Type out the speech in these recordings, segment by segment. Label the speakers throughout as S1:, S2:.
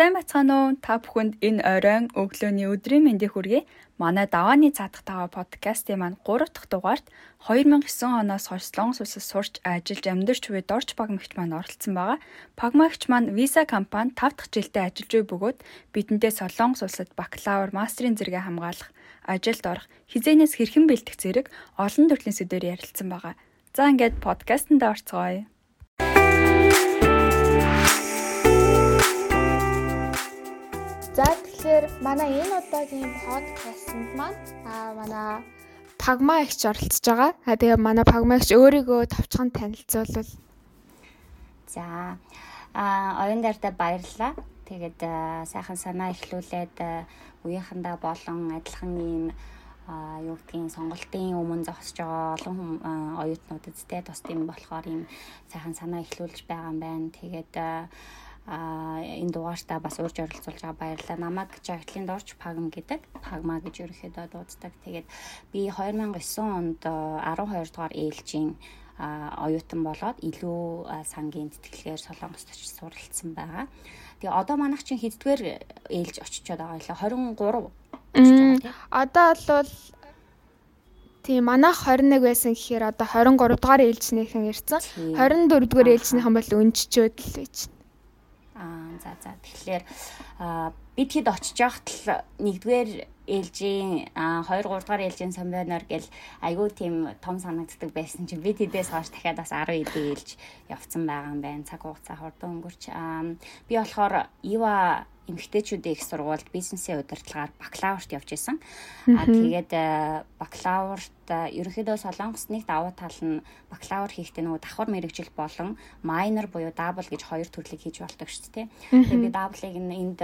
S1: Сайн бацгаана уу? Та бүхэнд энэ оройн өглөөний өдрийн мэндийг хүргэе. Манай давааны цаадах тава подкастын маань 3 дахь дугаарт 2009 оноос хойш Солонгос улсад сурч ажиллаж амьдарч буй Дорч Пагмагч маань оролцсон байгаа. Пагмагч маань Visa компани 5 дахь жилдээ ажиллаж буй бөгөөд бидэндээ Солонгос улсад бакалавр, мастрын зэрэгээ хамгаалах, ажилд орох, хизээнээс хэрхэн бэлдэх зэрэг олон төрлийн сэдвээр ярилцсан байгаа. За ингээд подкастэнд орцгоё.
S2: Тэгэхээр манай энэ удаагийн подкастт маань аа манай Пагма ихч оролцож байгаа. А тэгээ манай Пагма ихч өөрийгөө товчхон танилцуулбал.
S3: За а оюун дээрдээ баярлалаа. Тэгээд сайхан санаа ихлүүлээд үеийнхандаа болон адилхан ийм юу гэдгийг сонголтын өмнө зогсож байгаа олон оюутнуудад тэ тус тийм болохоор ийм сайхан санаа ихлүүлж байгаа юм байна. Тэгээд энэ дугаартаа бас урьж оролцуулж байгаа баярлалаа. Намайг Жагтлын дорч Пагм гэдэг. Пагма гэж ерөөхдөө дууддаг. Тэгээд би 2009 онд 12 дугаар ээлжийн оюутан болоод илүү сангийн тэтгэлгээр Солонгост очиж суралцсан байгаа. Тэгээ одоо манайх чинь хэддгээр ээлж очичоод байгаа лээ 23
S2: Одоо бол Тийм манайх 21 байсан гэхээр одоо 23 дугаар ээлжнийхэн ирсэн. 24 дугаар ээлжнийхэн бол өнччөөд л байж.
S3: Аа за за тэгэхээр бид хэд очиж яхад л нэгдүгээр ээлжийн 2 3 дугаар ээлжийн самбайнаар гэл айгүй тийм том санагддаг байсан чинь бид хэдээс хойш дахиад бас 10 эдийн ээлж явцсан байгаа юм байна. Цаг хугацаа хурдан өнгөрч. Би болохоор Ива эмэгтэйчүүдийн их сургуульд бизнесийн удирдлагаар бакалаврт явж исэн. Аа тэгээд бакалаврт ерөнхийдөө Солонгос нэг давуу тал нь бакалавр хийхдээ нөгөө давхар мэрэгжил болон майнер буюу дабл гэж хоёр төрлийг хийж болдог шүү дээ. Тэгээд би даблыг энд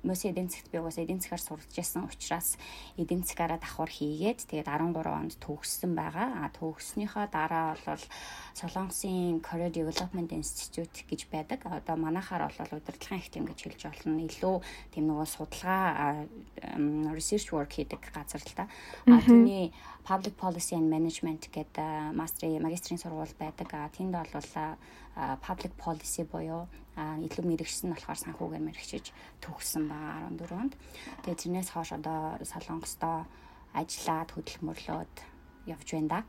S3: мөс эдийн засгт би угаасаа эдийн засгаар сурч исэн учраас эдийн засгаараа давхар хийгээд тэгээд 13 онд төгссөн байгаа. Аа төгснөхийн дараа бол Солонгосын Career Development Institute гэж байдаг. Одоо манайхаар бол удирдлагын их тийм гэж хэлж болно. Илүү тийм нөгөө судалгаа research work хийдэг газар л та. А түүний Public Policy and Management гэдэг мастрын магистрийн сургууль байдаг. Тэнд бол public policy буюу илүү мэрэгсэн болохоор санхүүгээр мэрэгчиж төгссөн байгаа 14 онд. Тэгээ тэрнээс хойш одоо Солонгостоо ажиллаад хөдөлмөрлөөд явж байна да.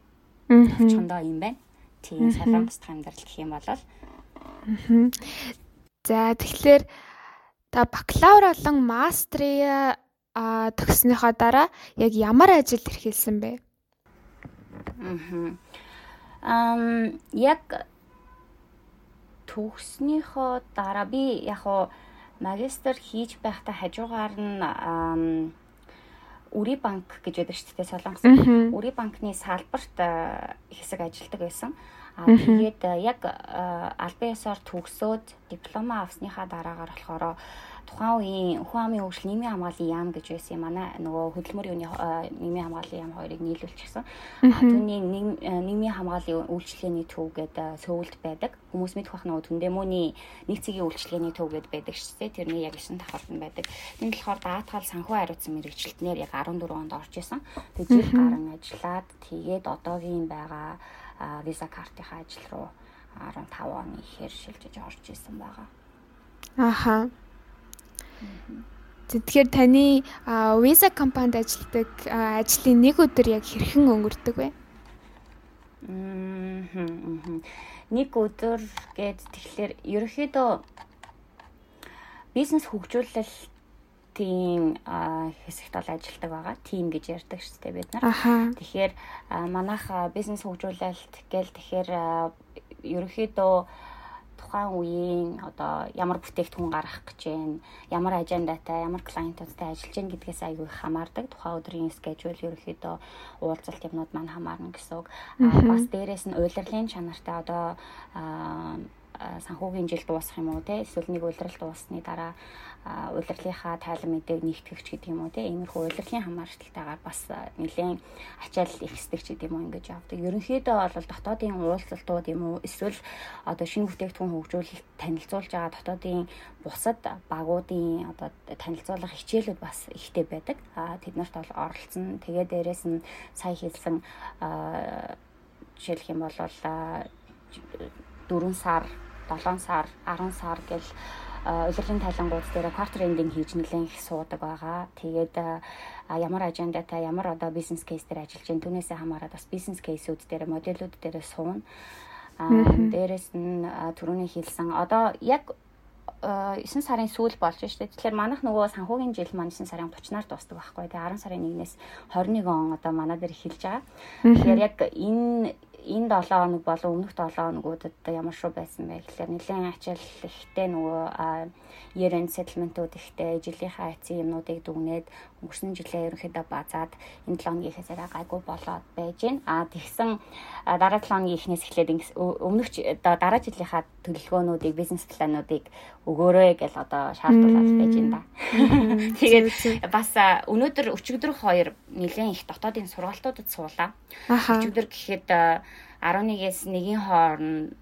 S3: Явчихондоо юм байна тийм солонгост амьдрал гэх юм бол
S2: За тэгэхээр та бакалавр болон мастрын а төгснөхийн дараа яг ямар ажил эрхэлсэн бэ?
S3: Аа. яг төгснөхийн дараа би яг хуу магистр хийж байхдаа хажуугаар нь Үри банк гэж байдаг шүү дээ Солонгос. Үри банкны салбарт хэсэг ажилладаг байсан. Аа тэгээд яг албан ёсоор төгсөөд диплома авсныхаа дараагаар болохоор тухайн үеийн хүн амын хөгжил нийгмийн хамгааллын яам гэж байсан юм манай нөгөө хөдөлмөрийн үеийн нийгмийн хамгааллын яам хоёрыг нийлүүлчихсэн. А түүний нийгмийн хамгааллын үйлчлэгээний төв гэдэг сөүлд байдаг. Хүмүүс мэдэх бах нөгөө түндэмөний нэг цэгийн үйлчлэгээний төв гэдэг байдаг шүү дээ. Тэрний яг шин давхарт нь байдаг. Тэнд болохоор даатгал санхүү хариуцсан мэрэгчлэлтнэр яг 14 онд орж исэн. Тэгээд жил гарan ажиллаад тэгээд одоогийн байгаа виза картынхаа ажил руу 15 оны ихээр шилжиж орж исэн байгаа.
S2: Аха. Тэгэхээр таны виза компанид ажилладаг ажлын нэг өдөр яг хэрхэн өнгөрдөг вэ?
S3: Нэг өдөр гээд тэгэхээр ерөөхдөө бизнес хөгжүүлэлтийн хэсэгт бол ажилладаг байгаа. Тим гэж ярьдаг шүү дээ бид нар. Тэгэхээр манайх бизнес хөгжүүлэлт гээл тэгэхээр ерөөхдөө тухайн үеийн одоо ямар бүтээгдэхүүн гаргах гэж байна, ямар ажендатай, ямар клиентуудтай ажиллаж байна гэдгээс аягүй их хамаардаг. Тухайн өдрийн скежүүл ерөөхдөө уулзалт юмнууд маань хамаарна гэсэн үг. Бас дээрэс нь удирдлын чанартай одоо санхүүгийн жил дуусах юм уу те эсвэл нэг удирдал дуусны дараа удирдлынхаа тайлан мэдээг нэгтгэгч гэдэг юм уу те иймэрхүү удирдлын хамааралтайгаар бас нэлээд ачаал ихсдэг ч гэдэг юм уу ингэж явдаг. Ерөнхийдөө бол дотоодын уулзалтууд юм уу эсвэл одоо шинэ бүтээгдэхүүн хөгжүүлэлт танилцуулж байгаа дотоодын бусад багуудын одоо танилцуулах хичээлүүд бас ихтэй байдаг. А тэд нарт бол оролцсон. Тэгээ дээрэс нь сая хэлсэн жишээлх юм бол 4 сар 7 сар 10 сар гэл улирлын тайлангууд дээр quarter ending хийж нэлээд их суудаг байгаа. Тэгээд ямар ажендатай ямар одоо бизнес кейс дээр ажиллаж байна түүнээсээ хамаарат бас бизнес кейсүүд дээр модельүүд дээр суuna. Аа дээрэс нь түрүүний хэлсэн одоо яг 9 сарын сүүл болж штэ. Тэгэхээр манайх нөгөө санхүүгийн жил маань 9 сарын 30-наар дуустдаг байхгүй. Тэгээ 10 сарын 1-ээс 21 он одоо манай дээр эхэлж байгаа. Тэгэхээр яг энэ энэ 7 хоног болон өмнөх 7 хоногудад ямар шүү байсан бэ гэхээр нэлээд ачаал ихтэй нөгөө year-end settlement-ууд ихтэй жилийнхаа эцсийн юмнуудыг дүгнээд өнгөрсөн жилээ ерөнхийдөө базаад энэ 7 хоногийн хэсэг гайгүй болоод байж гэн. А тэгсэн дараа 7 хоногийн эхнээс эхлээд өмнөх дараа жилийнхаа төлөвлөгөөнүүдийг бизнес плануудыг өгөөрэй гэж одоо шаардуулаад байж гэн да. Тэгээд бас өнөөдөр өчигдөр хоёр нэлээд их дотоодын сургалтуудад суулаа. Өчигдөр гэхэд 11-ээс 1-ийн хооронд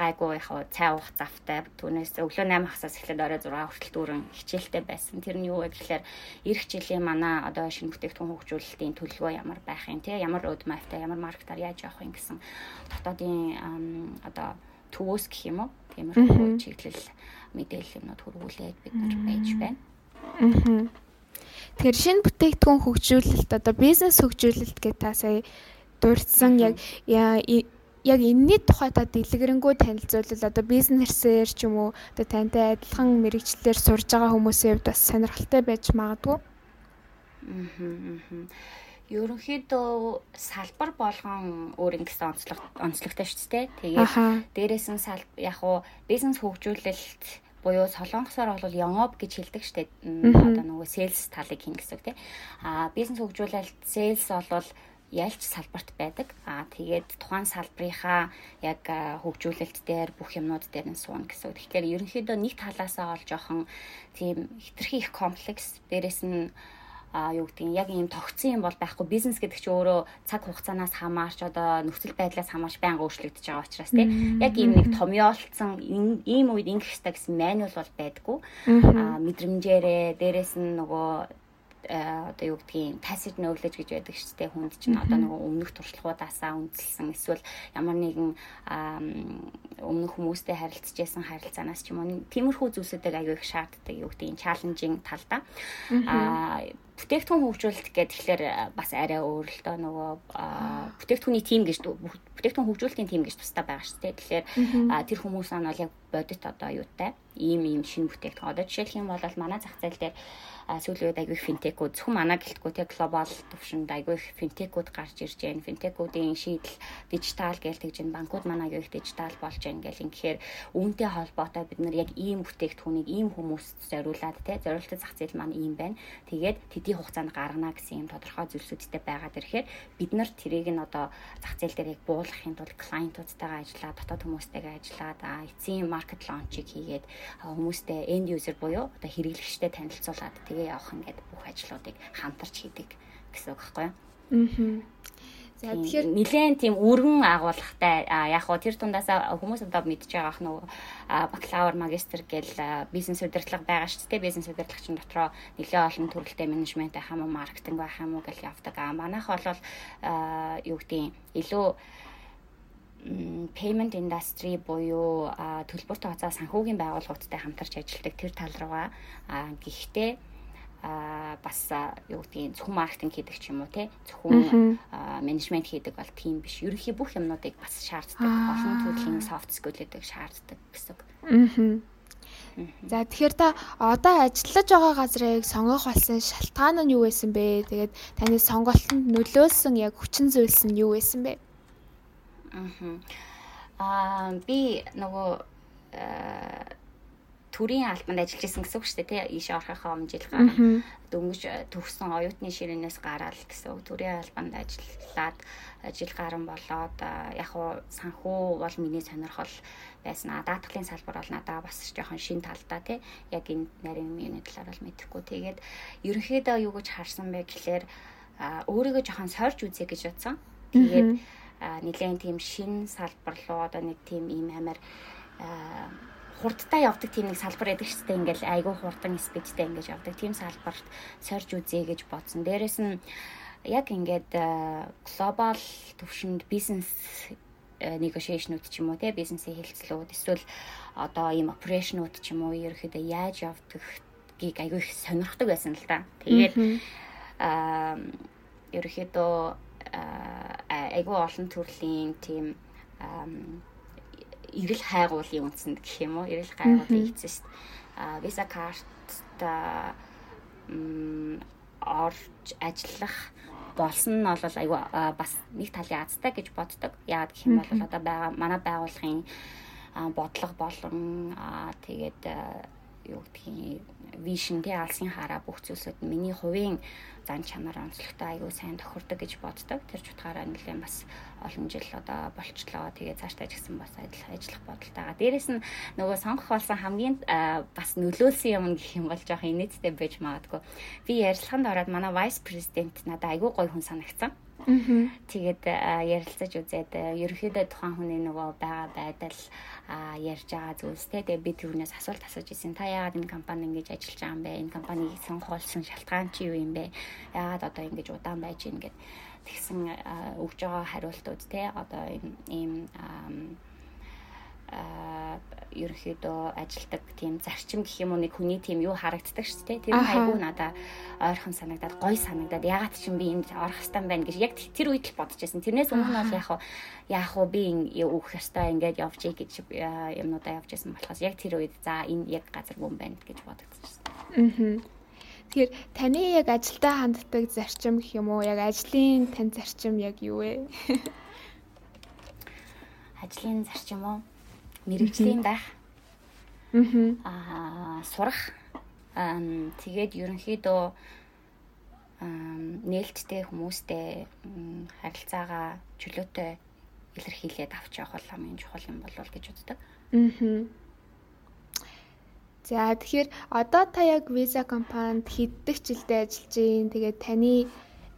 S3: гайгүй яг цай уух завтай. Түүнээс өглөө 8 хасаас эхлээд орой 6 хүртэл дүүрэн хичээлтэй байсан. Тэр нь юу вэ гэхээр эх жилийн манай одоо шинэ бүтээгдэхүүн хөгжүүлэлтийн төлөвлөгөө ямар байх юм те? Ямар roadmapтай ямар маркетаар яаж явах юм гэсэн дотоодын одоо төвөөс гэх юм уу? Тиймэрхүү чиглэл мэдээлэл юмнууд хөрвүүлээд бид нар байж байна.
S2: Тэгэхээр шинэ бүтээгдэхүүн хөгжүүлэлт одоо бизнес хөгжүүлэлт гэдэг та сая дурдсан яг яг энэний тухай та дэлгэрэнгүй танилцуулбал одоо бизнесээр ч юм уу одоо тантай адилхан мэрэгчлэлээр сурж байгаа хүмүүсийн хувьд бас сонирхолтой байж магадгүй.
S3: Аа. Ерөнхийдөө салбар болгон өөр ингэсэн онцлог онцлогтой шүү дээ. Тэгээд дээрээс нь яг уу бизнес хөгжүүлэлт буюу солонгосоор бол Yongop гэж хэлдэг штеп. Одоо нөгөө sales талыг хийн гэсэн үг тий. Аа бизнес хөгжүүлэлт sales бол ялч салбарт байдаг. Аа тэгээд тухайн салбарынхаа яг хөгжүүлэлт дээр бүх юмнууд дээр нь суuna гэсэн. Тэгэхээр ерөнхийдөө нэг талаасаа ол жоохон тийм хитрхи их комплекс дээрэс нь а юу гэдгийг яг ийм тогтсон юм бол байхгүй. Бизнес гэдэг чинь өөрөө цаг хугацаанаас хамаарч одоо нөхцөл байдлаас хамаарч байнга өөрчлөгдөж байгаа учраас тийм яг ийм нэг томьёолцсон ийм үед ингэх хэрэгтэй гэсэн мануал бол байдгүй. А мэдрэмжээрээ дээрэс нь нөгөө одоо юу гэдгийг тасид нөглөж гэж байдаг шүү дээ. Хүнд чинь одоо нөгөө өмнөх туршлагуудаасаа үндэслэн эсвэл ямар нэгэн өмнөх хүмүүстэй харилцаж байсан харилцаанаас ч юм уу тиймэрхүү зүйлсүүдийг аягүй их шаарддаг юу гэдгийг чаленжинг талдаа аа бүтээгдэхүүн хөгжүүлэлт гэдэг тэгэхээр бас арай өөр л доо нөгөө бүтээгдэхүүний тим гэж бүтээгдэхүүн хөгжүүлэлтийн тим гэж тусдаа байгаа шүү дээ. Тэгэхээр тэр хүмүүс нь бол яг бодит одоо юутай ийм ийм шинэ бүтээгдэхүүн. Одоо жишээлх юм бол манай зах зээл дээр сүүлийн үед айгүй их финтекүүд зөвхөн манай гэлтгүй те глобал төвшөнд айгүй их финтекүүд гарч ирж байна. Финтекүүдийн шийдэл дижитал гээл тэгж байна. Банкуд манай айгүй их дижитал болж байна гэл ингэхээр үүнтэй холбоотой бид нар яг ийм бүтээгдэхүүнийг ийм хүмүүст зориулаад те зориултын зах зээл маань ийм байна. Тэгээд тэдний хугацаанд гаргана гэсэн юм тодорхой зүйлсүүдтэй байгаад ирэхээр бид нар тэрийг нь одоо зах зээл дээр яг буулгахын тулд клиентуудтайгаа ажиллаад дотоод хүмүүстэйгээ ажиллаад эцсийн маркет лончийг хийгээд хүмүүстэй end user буюу одоо хэрэглэгчтэй танилцуулаад тэгээд тэгээ явах ингээд бүх ажлуудыг хамтарч хийдэг гэсэн үг байхгүй юу? Аа. За тэгэхээр нэлээд тийм өргөн агуулгатай яг хоо тэр тундаасаа хүмүүс одоо мэдж байгаа ах нөгөө бакалавр магистр гэл бизнес удирдлага байгаа шүү дээ. Бизнес удирдлагчин дотроо нэлээд олон төрөлтэй менежмент байх юм уу, маркетинг байх юм уу гэл явдаг. А манайх бол юу гэдгийг илүү payment industry буюу төлбөрт тооцоо санхүүгийн байгууллагуудтай хамтарч ажилладаг тэр тал руугаа гэхдээ а бас юу гэдгийг зөвхөн маркетинг хийдэг ч юм уу те зөвхөн менежмент хийдэг бол тийм биш. Ерөнхий бүх юмнуудыг бас шаарддаг. Олон төрлийн soft skill-үүдийг шаарддаг гэсэн. Аа.
S2: За тэгэхээр та одоо ажиллаж байгаа газрыг сонгох болсон шалтгаан нь юу байсан бэ? Тэгээд таны сонголтод нөлөөлсөн яг хүчин зүйлс нь юу байсан бэ?
S3: Аа би нөгөө төрийн албанд ажиллаж исэн гэсэн үг шүү дээ тий ийш орохынхаа гараа дөнгөж төгсөн оюутны ширээнээс гараад гэсэн үг. Төрийн албанд ажиллаад жил гарan болоод яг уу санхүү бол миний сонирхол байсан. А даатгалын салбар бол надаа бас жоохон шин талдаа тий яг энэ нарийн миний талаар бол мэдэхгүй. Тэгээд ерөнхийдөө юу гэж харсан бэ гэхлээр өөрийгөө жоохон сорж үзье гэж бодсон. Тэгээд нэлээд тийм шин салбар руу одоо нэг тийм ийм амар хурдтай явдаг тийм нэг салбар байдаг шүү дээ. Ингээл айгүй хурдан спидтэй ингэж явдаг тийм салбарт сорж үзье гэж бодсон. Дээрэс нь яг ингээд глобал төвшөнд бизнес negotiation-ууд ч юм уу те бизнесийн хэлцлүүд эсвэл одоо ийм operation-ууд ч юм уу ерөөхдөө яаж явдгийг айгүй их сонирхдаг байсан л да. Тэгээд аа ерөөхдөө айгүй олон төрлийн тийм эрэл хайгуулын үндсэнд гэх юм уу? Эрэл хайгуулын эцэст виза картта орж ажиллах болсон нь бол айгүй бас нэг талын азтай гэж боддог. Яагаад гэх юм бол одоо байгаа манай байгууллагын бодлого болон тэгээд юу гэдгийг вишн тий алсын хараа бүх зүйлсүүд миний хувийн зан чанар онцлогтой аягүй сайн тохирдог гэж боддог. Тэр ч утгаараа нэлээд бас олон жил одоо болчлоо. Тэгээ цаашдаа ч гэсэн бас ажиллах бодолтойгаа. Дээрэс нь нөгөө сонгох болсон хамгийн бас нөлөөлсөн юм гэх юм бол жоох инээдтэй байж магадгүй. Би ярилцлаганд ороод манай vice president надад аягүй гоё хүн санагцсан. Тэгээд ярилцаж үзээд ерөөхдөө тухайн хүний нөгөө байгаа байдал ярьж байгаа зүйлстэй. Тэгээд би түүнээс асуулт асууж ирсэн. Та яагаад энэ компани ингэж ажиллаж байгаа юм бэ? Энэ компаниг сонгоолсон шалтгаан чи юу юм бэ? Яагаад одоо ингэж удаан байж гин гэд тэгсэн өгж байгаа хариултууд те одоо ийм ерөнхийдөө ажилдаг тийм зарчим гэх юм уу нэг хүний тийм юу харагддаг шүү дээ. Тэр айгүй надаа ойрхон санагдаад гоё санагдаад ягаад ч юм би энд орох хэвээр байна гэж яг тэр үед л бодчихсон. Тэрнээс өмнө бол яг яах вэ би өөх хэвээр ингээд явж ий гэж юмнуудаа явж исэн болохоос яг тэр үед за энэ яг газар бүм байна гэж бодогдчихсон.
S2: Аа. Тэгэхээр таны яг ажилдаа ханддаг зарчим гэх юм уу? Яг ажлын тань зарчим яг юу вэ?
S3: Ажлын зарчим уу? Мэрэгжлийн байх. Аа сурах. Тэгээд ерөнхийдөө нээлттэй хүмүүстэй харилцаагаа чөлөөтэй илэрхийлээд авч явах бол хамгийн чухал юм болов гэж үздэг. Аа.
S2: За тэгэхээр одоо та яг виза компанид хэддэг жилдээ ажиллаж байна. Тэгээд таны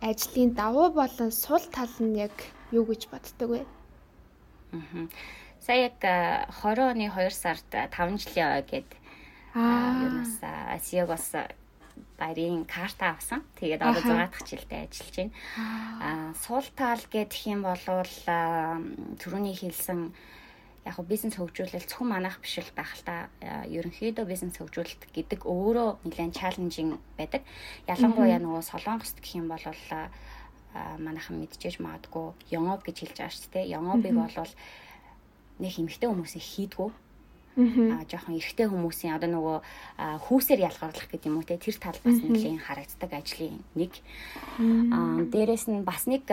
S2: ажлын давуу болон сул тал нь яг юу гэж боддог вэ?
S3: Аа. Сая яг 20 оны 2 сард 5 жилийн гээд юунаас Асиог бас баярын карта авсан. Тэгээд одоо 6 дахь жилдээ ажиллаж байна. Аа суултаал гэх юм бол түрүүний хэлсэн яг го бизнес хөгжүүлэлт зөвхөн манайх биш л байх л та ерөнхийдөө бизнес хөгжүүлэлт гэдэг өөрөө нэлээд чаленжинг байдаг. Ялангуяа нөгөө солонгост гэх юм бол манайхан мэдчихэж магадгүй Yongob гэж хэлж байгаа шүү дээ. Yongob-ыг бол нэг эмэгтэй хүмүүсийг хийдгүү. Аа жоохон эрэгтэй хүмүүсийн одоо нөгөө хүүсээр ялгарлах гэдэг юм уу те тэр тал бас нэлийн харагддаг ажлын нэг. Аа дээрэс нь бас нэг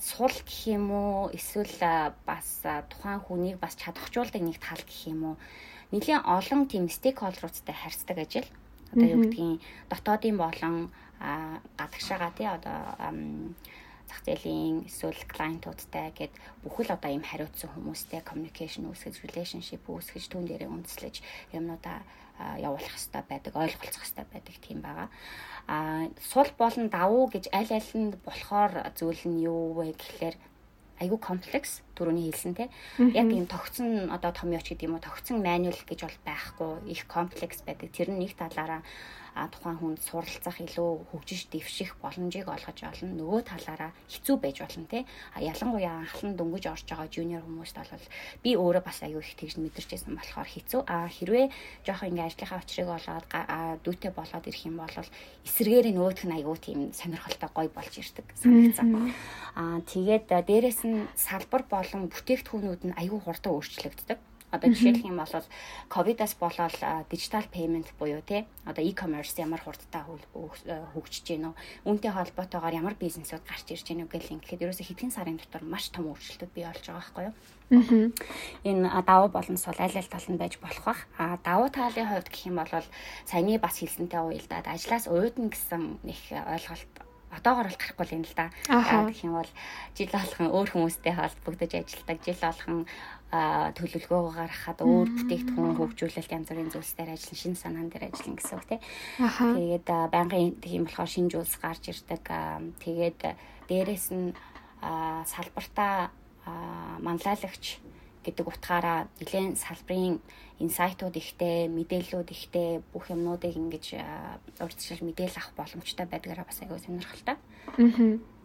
S3: сул гэх юм уу эсвэл бас тухайн хүнийг бас чадахжуулдаг нэг тал гэх юм уу. Нэлийн олон тийм стейкхолдеруудтай харьцдаг ажил. Одоо юу гэдгийг дотоодын болон гадагшаага тий одоо зах зээлийн эсвэл клиентуудтай гэд бүхэл одоо ийм хариуцсан хүмүүстэй communication үүсгэж relationship үүсгэж түүн дээрээ үндэслэж юмнуудаа явуулах хэрэгтэй байдаг, ойлголцох хэрэгтэй байдаг тийм байгаа. А сул болон давуу гэж аль аль нь болохоор зүйл нь юу вэ гэхлээр айгүй комплекс түрүүний хэлсэн те. Яг юм тогтсон одоо том ёч гэдэг юм уу тогтсон мануал гэж бол байхгүй их комплекс байдаг. Тэр нь нэг талаараа тухайн хүнд суралцах илүү хөгжиж дэвших боломжийг олгож олно. Нөгөө талаараа хэцүү байж болно те. А ялангуяа анхлан дөнгөж орж байгаа жуниор хүмүүст бол би өөрөө бас аюу их тэгж мэдэрчээсэн болохоор хэцүү. А хэрвээ жоох ингээ ажлынхаа очрыг олоод дүүтэй болоод ирэх юм бол эсрэгээр нөгөөх нь аюу тийм сонирхолтой гоё болж ирдэг санагцсан. А тэгээд дээрэс нь салбар болон бүтээгдэхүүнүүд нь аюу хурдан өөрчлөгддөг Одоо жишээлх юм бол ковидаас болоод дижитал пеймент буюу те одоо e-commerce ямар хурдтай хөгжиж үү? Үүнтэй холбоотойгоор ямар бизнесүүд гарч ирж үү гэх ингээд ерөөсө хэдхэн сарын дотор маш том өөрчлөлтүүд бий болж байгаа байхгүй юу? Энэ давуу боломж бол аль аль тал нь байж болох бах. А давуу талын хувьд гэх юм бол саяны бас хэлсэнтэй уялдаад ажлаас уйдна гэсэн нэг ойлголт одоогор бол гарахгүй юм л да. Гэх юм бол жил болгон өөр хүмүүстэй холбогдож ажилладаг, жил болгон төлөвлөгөө гаргахад өөр бүтээгдэхүүн хөгжүүлэлт янз бүрийн зүйлсээр ажиллан шин санаан дээр ажиллана гэсэн үг тийм. Тэгээд байнгын тийм болохоор шинэ зүйлс гарч ирдэг. Тэгээд дээрэс нь салбартаа манлайлагч гэдэг утгаараа нэлээд салбарын инсайтууд ихтэй, мэдээллүүд ихтэй бүх юмнуудыг ингэж урьдчилан мэдээлэл авах боломжтой байдгаараа бас аягүй сонирхолтой. Аа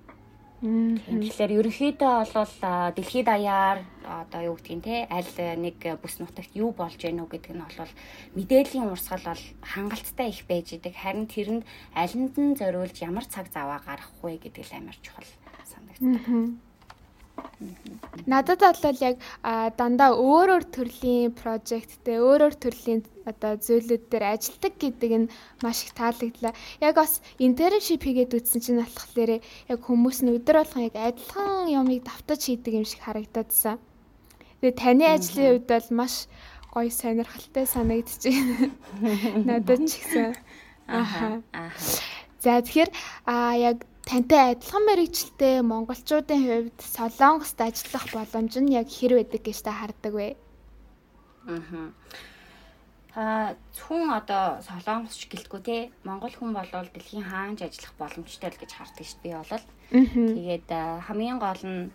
S3: Тэгэхээр ерөнхийдөө бол дэлхийд даяар одоо юу гэдгийг те аль нэг бүс нутагт юу болж гэнэ үү гэдэг нь бол мэдээллийн урсгал бол хангалттай их байж идэг. Харин тэрэнд алинд нь зориулж ямар цаг заваа гаргах вэ гэдэг л амар чухал санагддаг.
S2: Надад бол яг дандаа өөр өөр төрлийн прожекттэй өөр өөр төрлийн одоо зүйлүүд дээр ажилладаг гэдэг нь маш их таалагдлаа. Яг бас интерншип хийгээд үтсэн чинь болохоор яг хүмүүс нь өдөр болгон яг адилхан юмыг давтаж хийдэг юм шиг харагдадсан. Тэгээ таны ажлын хувьд бол маш гоё сонирхолтой санагдчихэв. Надад ч ихсэн. Аха. За тэгэхээр а яг тантай адилхан мэрэгчлээ монголчуудын хувьд Солонгост ажиллах боломж нь яг хэр байдаг гэж та хардаг вэ?
S3: Аа. А хүн одоо солонгосч гэлтгүй те монгол хүн болвол дэлхийн хаанч ажиллах боломжтой л гэж хардаг шүү дээ би бол. Тэгээд хамгийн гол нь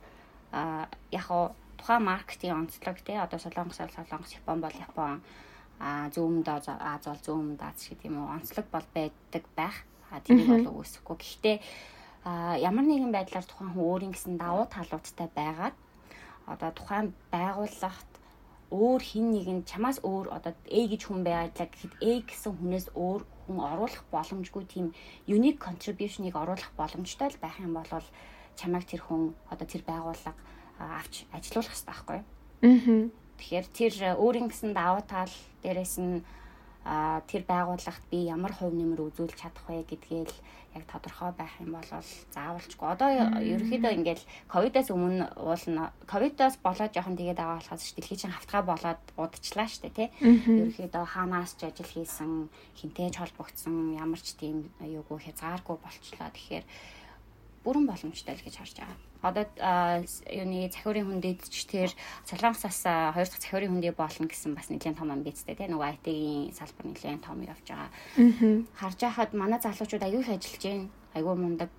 S3: яг хуу тухайн маркетинг онцлог те одоо солонгос солонгос Япон бол Япон а зүүмд Аз бол зүүмд Аз гэдэг юм уу онцлог бол байдаг байх. А тэрийг бол үүсэхгүй. Гэхдээ а ямар нэгэн байдлаар тухайн хүн өөрийн гэсэн давуу талуудтай байгаад одоо тухайн байгууллагт өөр хин нэгэн чамаас өөр одоо A гэж хүн байгаад гэхэд A гэсэн хүнээс өөр хүн оруулах боломжгүй тийм unique contribution-ыг оруулах боломжтой л байх юм бол чамайг тэр хүн одоо тэр байгууллага авч ажилуулах хэрэгтэй байхгүй юу? Аа. Тэгэхээр тэр өөрийн гэсэн давуу тал дээрээс нь тэр байгууллагт би ямар хувь нэмэр үзүүлж чадах вэ гэдгээл яг тодорхой байх юм бол заавалчгүй. Одоо ерөөхдөө ингээл ковидаас өмнө уулна. Ковидаас болоод жоохон тэгээд байгаа болохоос дэлхий чинь хавтгай болоод удажлаа штэ тий. Ерөөхдөө хаанаас ч ажил хийсэн, хинтээж холбогдсон, ямар ч тийм аюугүй хязгааргүй болчлаа. Тэгэхээр бүрэн боломжтой л гэж харж байгаа. Одоо юуны захиурын хүндэд ч тэр Солонгосоос хоёр дахь захиурын хүндээ болно гэсэн бас нэлийн том амбицтай тийм нөгөө IT-ийн салбар нэлийн том явж байгаа. Харж байхад манай залуучууд их ажиллаж байна. Аягүй мундаг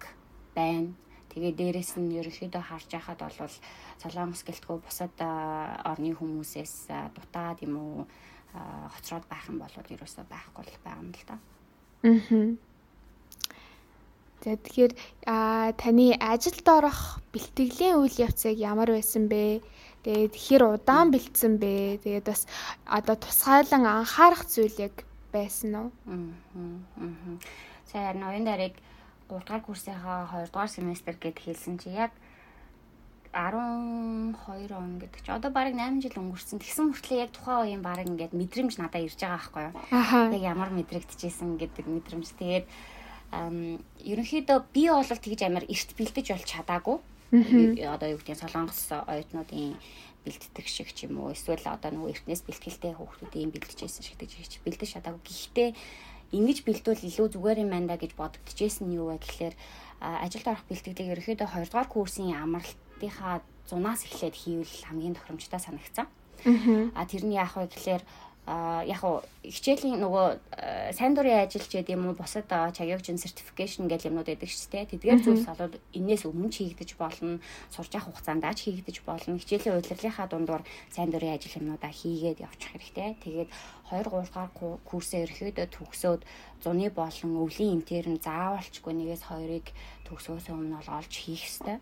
S3: байна. Тэгээ дээрэс нь ерөнхийдөө харж байхад бол Солонгос гэлтгүй бусад орны хүмүүсээс дутаад юм уу хоцроод байх юм бол ерөөсөө байхгүй л байгаа юм л да. Аа.
S2: За тэгэхээр таны ажилд орох бэлтгэлийн үйл явцыг ямар байсан бэ? Тэгээд хэр удаан бэлдсэн бэ? Тэгээд бас одоо тусгайлан анхаарах зүйл яг байсан уу?
S3: Аа. За ноён дарыг 3 дугаар курсынхаа 2 дугаар семестр гэд хэлсэн чи яг 12 он гэдэг чи одоо бараг 8 жил өнгөрсөн. Тэгсэн мөртлөө яг тухайн үеийн бараг ингээд мэдрэмж надад ирж байгаа байхгүй юу? Яг ямар мэдрэгдэжсэн гэдэг мэдрэмж. Тэгээд ерөнхийдөө би бол тэгж амар эрт бэлдэж болж чадаагүй. Одоо юу гэдэг нь солонгос оюутнуудын бэлддэг шиг ч юм уу эсвэл одоо нөгөө эртнээс бэлтгэлтэй хүүхдүүдийн бэлдэжсэн шиг гэж бэлдэж чадаагүй. Гэхдээ ингэж бэлдвэл илүү зүгээр юм байна да гэж бодогдчихсэн нь юу вэ гэхээр ажилд орох бэлтгэлийг ерөнхийдөө 2 дугаар курсын амралтынхаа зунаас эхлээд хийвэл хамгийн тохиромжтой санагцсан. А тэр нь яах вэ гэхээр а яг уу хичээлийн нөгөө сайн дурын ажилч гэдэг юм уу бусад чагягжин сертификашн гэх юмнууд байдаг шүү дээ. Тэдгээр зүйлс бол энээс өмнө ч хийгдэж болно. Сурч явах хугацаанд ч хийгдэж болно. Хичээлийн удирдлагынхаа дундуур сайн дурын ажил юмнуудаа хийгээд явчих хэрэгтэй. Тэгээд 2 3 дугаар курсээ ерөөдөө төгсөөд зуны болон өвлийн интерн заавалчгүй нэгээс хоёрыг төгсөөс өмнө бол олж хийх хэрэгтэй.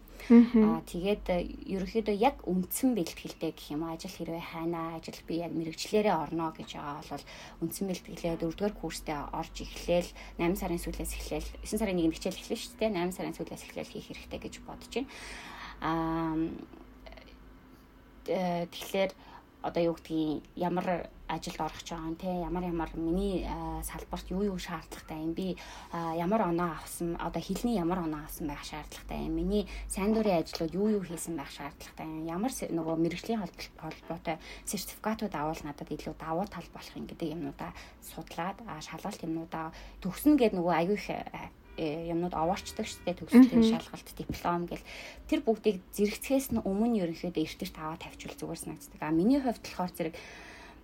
S3: Аа тэгээд э, ерөнхийдөө яг үндсэн бэлтгэлтэй гэх юм ажил хэрвээ хайнаа ажил би яг мэрэгчлэрээ орно гэж байгаа бол үндсэн бэлтгэлээ 4-р курстээ орж эхлээл 8 сарын сүүлээс эхлээл 9 сарын 1-нд хичээл эхлэв шүү дээ 8 сарын сүүлээс эхлээл хийх хэрэгтэй гэж бодож байна. Аа э, тэгэхээр одоо юу гэдгийг ямар ажилд орох ч байгаа те? Ямар ямар миний салбарт юу юу шаардлагатай юм? Би ямар оноо авсан одоо хилний ямар оноо авсан байх шаардлагатай юм? Миний сайн дурын ажлууд юу юу хийсэн байх шаардлагатай юм? Ямар нөгөө мэрэгжлийн холбоотой сертификатууд авал надад илүү давуу тал болох юм гэдэг юмнуудаа судлаад шалгалт юмнуудаа төгснө гэдэг нөгөө аюу их юмнууд овоорчдаг шүү дээ төгсгөлийн шалгалт диплом гэл тэр бүгдийг зэрэгцгээс нь өмнө ерөнхийдөө эртэрт аваа тавьчвал зүгээр санагддаг. А миний хувьд болохоор зэрэг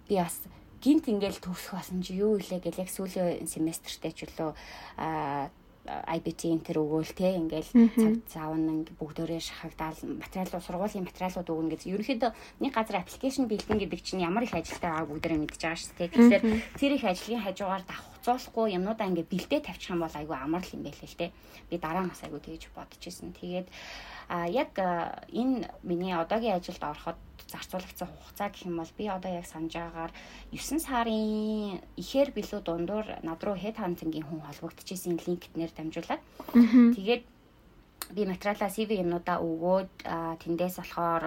S3: би бас гинт ингээл төгсөх басан чи юу илээ гэл яг сүүлийн семестртээ ч үлээ а IBT энтер өгөөл те ингээл цаг заавн бүгдээрээ шахагдаал материалууд сургуулийн материалууд өгнө гэж ерөнхийдөө нэг газар аппликейшн бэлдэн гэдэг чинь ямар их ажилтай байгааг бүгдээрээ мэдж байгаа шүү дээ. Тэгэхээр тэр их ажлын хажуугаар давах буцуулахгүй юмнуудаа ингээ бэлдээ тавьчих юм бол айгүй амар л юм байлээ л те. Би дараа нь бас айгүй тэгж бодож исэн. Тэгээд а яг энэ миний одоогийн ажилд ороход зарцуулагдсан хугацаа гэх юм бол би одоо яг санаж байгаагаар 9 сарын ихээр билүү дундуур над руу хэд хантингийн хүн холбогдчихсэн линкднэр дамжуулаад. Тэгээд би материалаа CV юмнуудаа өгөөд тэндээс болохоор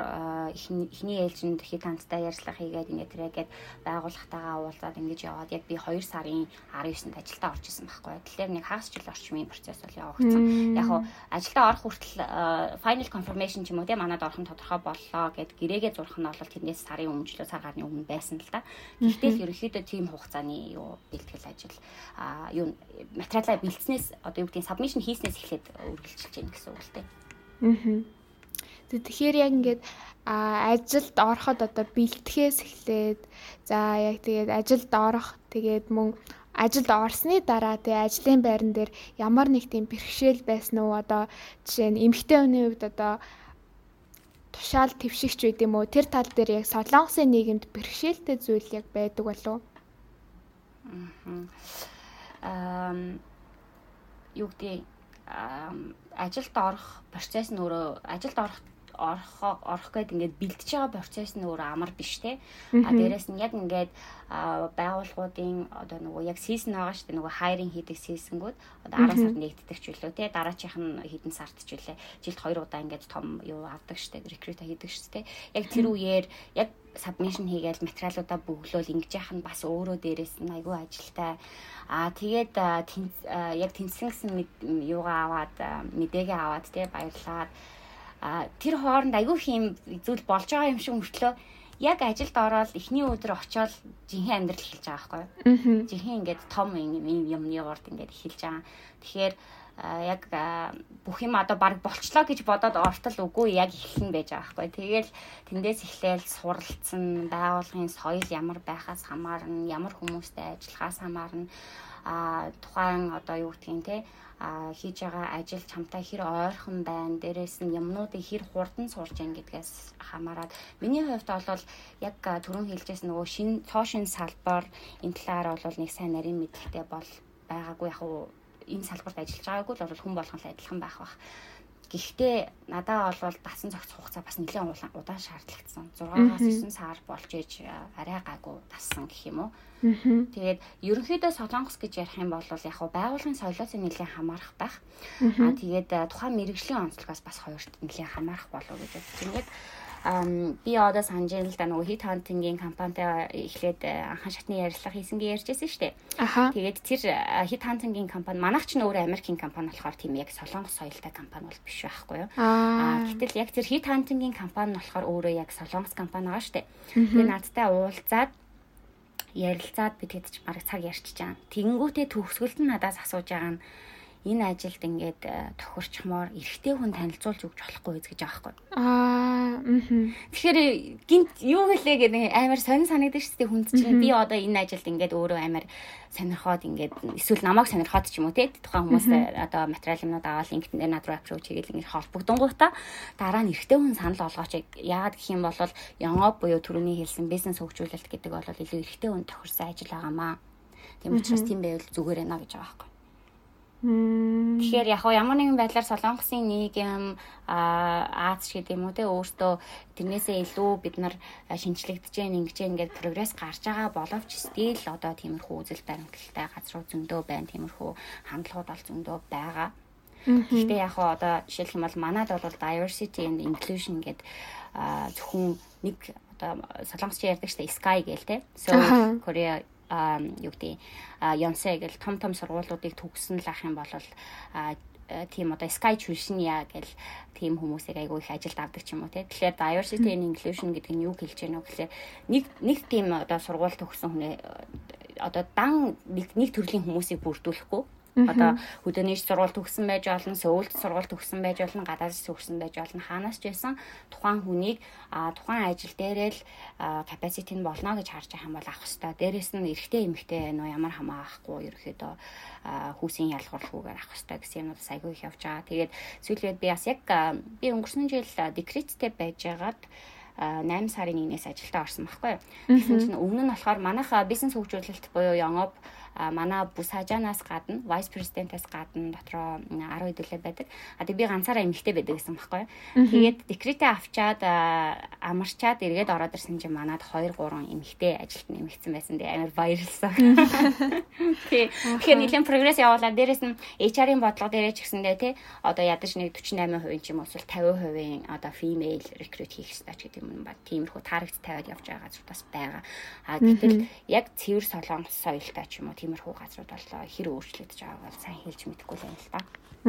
S3: эхний ээлжинд хэд хандтай ярьцлага хийгээд ингэ тэрээгээд байгууллагатайгаа уулзаад ингэж яваад яг би 2 сарын 19-нд ажилдаа орж исэн байхгүй. Тэгэхээр нэг хагас жил орчмын процесс бол явагдсан. Яг хуу ажилдаа орох хүртэл final confirmation ч юм уу тийм манад орох нь тодорхой боллоо гэд гэрээгээ зурх нь бол тэндээс сарын өмнө сар гарны өмнө байсан л да. Гэхдээ л ерөөхдөө тийм хугацааны юу бэлтгэл ажил юу материалаа бэлдснээс одоо юу гэдгийг submission хийснээс эхлээд үргэлжилж байна гэсэн дээ.
S2: Аа. Тэгэхээр яг ингээд ажилд ороход одоо бэлтгэхээс эхлээд за яг тэгээд ажилд орох тэгээд мөн ажилд орсны дараа тэгээ ажлын байран дээр ямар нэг тийм бэрхшээл байсан уу? Одоо жишээ нь эмэгтэй хүний хувьд одоо тушаал твшигч байд юм уу? Тэр тал дээр яг солонгосын нийгэмд бэрхшээлтэй зүйл яг байдаг болов
S3: аа юу гэдэг ажилд орох процесс нь өөрөө ажилд орох орох орох гээд ингээд бэлдэж байгаа процесс нь өөрөө амар биш те. А дээрэс нь яг ингээд байгууллагуудын одоо нөгөө яг сизон байгаа шүү дээ нөгөө хайрын хийдэг сизонгууд одоо 10 сард нэгддэг ч үлээ те. Дараачих нь хэдэн сард ч үлээ. Жилд 2 удаа ингээд том юу авдаг шүү дээ рекрута хийдэг шүү дээ. Яг тэр үеэр яг сабмишн хийгээл материалуудаа бөглөөл ингэж яах нь бас өөрөө дээрээс нь айгүй ажилтай. Аа тэгээд яг тэнцсэн гэсэн юугаа аваад мэдээгээ аваад тий баярлаад тэр хооронд айгүй хэм зүйл болж байгаа юм шиг мөртлөө яг ажилд ороод эхний өдөр очиод жинхэнэ амьдрал эхэлж байгаа байхгүй юу. Жинхэнэ ингээд том юм юмны урд ингээд эхэлж байгаа. Тэгэхээр яг бүх юм одоо баг болчлоо гэж бодоод ортол үгүй яг эхлэн байж байгаа байхгүй. Тэгээл тэндээс эхлээл суралцсан байгуулгын соёл ямар байхаас хамаарна, ямар хүмүүстэй ажиллахаас хамаарна. А тухайн одоо юу гэдгийг те? А хийж байгаа ажил чамтай хэр ойрхон байна? Дээрээс нь юмнуудыг хэр хурдан сурж яан гэдгээс хамаарат миний хувьд бол яг түрүүн хэлжсэн нөгөө шин цоо шин салбар энэ талаар бол нэг сайн нарийн мэдлэгтэй бол байгаагүй. Яг энэ салбарт ажиллаж байгаагүй л бол хүн болгон л адилхан байх бах. Гэхдээ надаа бол дасан зохиц хугацаа бас нэлээд удаан шаардлагдсан. 6-аас 9 сар болж ээж арай гайгүй тассан гэх юм уу. Тэгээд ерөнхийдөө солонгос гэж ярих юм бол яг хуу байгуулгын соёлоос нэлээд хамаарах байх. Аа тэгээд тухайн мэрэгжлийн онцлогоос бас хоёрт нэлээд хамаарах болов уу гэж бодож байна. Би одоо санаж байна л да нөгөө хит хантингийн компанитай эхлээд э, анхан шатны ярилцлага хийсэн гэж ярьжсэн шүү дээ.
S2: Аха.
S3: Тэгээд тэр э, хит хантингийн компани манайх ч нөөрэ Америкийн компани болохоор тийм яг солонгос соёлтой компани бол биш байхгүй юу. Аа гэтэл яг тэр хит хантингийн компани нь болохоор өөрөө яг солонгос компани байгаа шүү дээ. Тэгээд надтай уулзаад ярилцаад би тэгэд ч бараг цаг ярьчих жаа. Тэнгүүтээ төгсгөлд нь надаас асууж байгаа нь энэ ажилд ингээд э, тохирчмоор эрэгтэй хүн танилцуулж өгч болохгүй гэж байхгүй.
S2: Аа.
S3: Тэгэхээр гинт юу гэлээ гэдэг амар сонир санагдаж шүү дээ хүнд чинь би одоо энэ ажилд ингээд өөрөө амар сонирхоод ингээд эсвэл намайг сонирхоод ч юм уу те тухайн хүмүүстэй одоо материал юмнууд аваад линкдин дээр над руу аппроуч хийгээл ингээд холбогдонгуудаа дараа нь эрэгтэй хүн санал болгооч яагаад гэх юм бол янгоп буюу түрүүний хэлсэн бизнес хөгжүүлэлт гэдэг бол илүү эрэгтэй хүн тохирсон ажил байгаамаа. Тийм учраас тийм байвал зүгээр ээ гэж байгаа байхгүй. Тэгэхээр яг ямар нэгэн байдлаар солонгосын нийгэм Аз шиг юм уу те өөртөө тэрнээсээ илүү бид нар шинчлэгдэж гэн ингэж ингээд прогресс гарч байгаа боловч стил одоо тиймэрхүү үзэл баримталтай газруу зөндөө байна тиймэрхүү хандлагууд бол зөндөө байгаа. Гэхдээ яг одоо жишээлх юм бол манад бол diversity and inclusion гэдэг зөвхөн нэг одоо солонгосч ярьдаг штэ sky гээл те. So Korea юу гэдэг Yonsei гэл том том сургуулиудыг төгсөн л ах юм бол тийм одоо Sky Tuition-я гэл тийм хүмүүсийг айгүй их ажилд авдаг ч юм уу тий. Тэгэхээр diversity and inclusion гэдэг нь юу хэлж байна вэ гэхээр нэг нэг тийм одоо сургууль төгсөн хүнээ одоо дан нэг нэг төрлийн хүмүүсийг бүрдүүлэхгүй Одоо хөдөөний сургууль төгсөн байж болно, Сөүлд сургууль төгсөн байж болно, гадаадд төгсөн байж болно. Хаанаас ч байсан тухайн хүнийг тухайн ажил дээрээ л capacity нь болно гэж харж байгаа юм бол авах хэвээр. Дээрээс нь эрэгтэй эмэгтэй нөө ямар хамаа авахгүй ерөөхдөө хүүсийн ялгуурлахгүйгээр авах хэвээр гэсэн юм бас айгүй их явж байгаа. Тэгээд сүүлээд би бас яг би өнгөрсөн жил декреттэй байжгаад 8 сарын 1-ээс ажилдаа орсон байхгүй юу. Тэгсэн чинь өмнө нь болохоор манайха бизнес хөгжүүлэлт буюу Youngop манай бүс хажаанаас гадна vice president-аас гадна дотроо 10 хэдүүлээ байдаг. А тэг би ганцаараа эмэгтэй байдаг гэсэн баггүй. Тэгээд декретээ авчаад амарчаад эргээд ороод ирсэн чинь манад 2 3 эмэгтэй ажилт нэмэгдсэн байсан. Тэг амар баярлсан. Тэгэхээр нэлийн прогресс явуулаад дээрэс нь HR-ийн бодлого дээрээ ч гэсэндээ тий одоо ядаж нэг 48% ч юм уу эсвэл 50% одоо female recruit хийх хэрэгтэй ч гэдэг юм ба тиймэрхүү тарагт тавиад явж байгаа бас байгаа. А гэтэл яг цэвэр солонгос соёлтой ч юм уу тиймэрхүү газрууд боллоо хэр өөрчлөгдөж байгааг бол сайн хэлж мэдэхгүй л байна л да.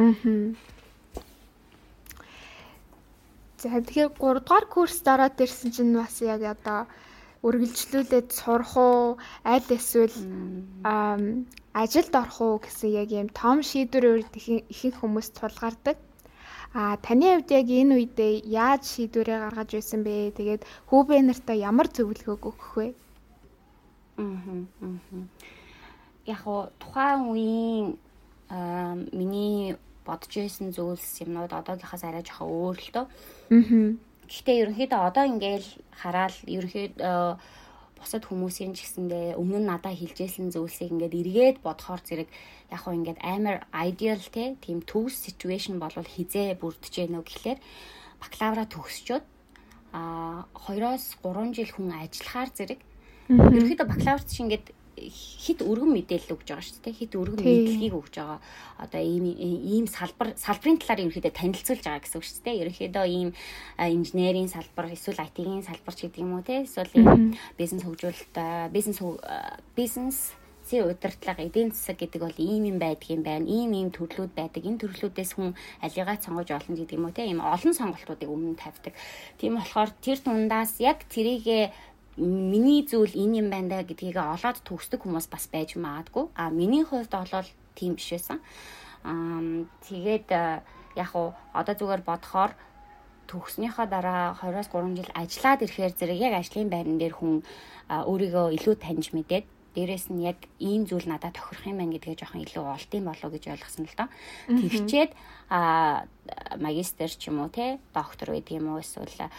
S3: Аа.
S2: За тэгэхээр 3 дугаар курс дараад ирсэн чинь бас яг одоо үргэлжлүүлээд сурах уу аль эсвэл ажилд орох уу гэсэн яг юм том шийдвэр ихэнх хүмүүс тулгардаг. А таны хувьд яг энэ үедээ яаж шийдвэрээ гаргаж байсан бэ? Тэгээд хүүбэ нартаа ямар зөвлөгөө өгөх вэ?
S3: Аа. Яг уу тухайн үеийн миний бодож байсан зүйлс юмнууд одоогийнхаас арай жоохон өөр л дөө. Аа. Гэхдээ ерөнхийдөө одоо ингээл хараад ерөнхийдөө бусад хүмүүсийн ч гэсэндээ өмнө нь надад хэлжсэн зүйлсийг ингээд эргээд бодохоор зэрэг яг хөө ингээд амар ideal те тийм төгс situation болвол хизээ бүрдэж гэнэ гэхлээр бакалавра төгсчөөд а 2-оос 3 жил хүн ажиллахаар зэрэг ерөнхийдөө бакалаврт чинь ингээд хит өргөн мэдээлэл өгж байгаа шүү дээ. Хит өргөн мэдлэгийг өгж байгаа. Одоо ийм ийм салбар салбарын талаар ерөнхийдөө танилцуулж байгаа гэсэн үг шүү дээ. Ерөнхийдөө ийм инженерийн салбар эсвэл IT-ийн салбар ч гэдэг юм уу те. Эсвэл ийм бизнес хөгжүүлэлт бизнес бизнес зэ удирдлага эдийн засаг гэдэг бол ийм юм байдаг юм байна. Ийм ийм төрлүүд байдаг. Энэ төрлүүдээс хүн алигаа сонгож олно гэдэг юм уу те. Ийм олон сонголтуудыг өмнө тавьдаг. Тийм болохоор тэр тундаас яг тэрийгэ миний зүйл энэ юм байна да гэдгийг олоод төгсдөг хүмүүс бас байж магадгүй. А миний хувьд бол тийм биш байсан. Аа тэгээд яг уу одоо зүгээр бодохоор төгснөхийн дараа 20-оос 3 жил ажиллаад ирэхээр зэрэг яг ажлын байран дээр хүн өөрийгөө илүү таньж мэдээд дээрэс нь яг ийм зүйл надад тохирох юм байна гэдгээ жоохон илүү олд юм болов гэж ойлгосон л доо. Тэгчээд а магистр ч юм уу те доктор гэдэг юм уу эсвэл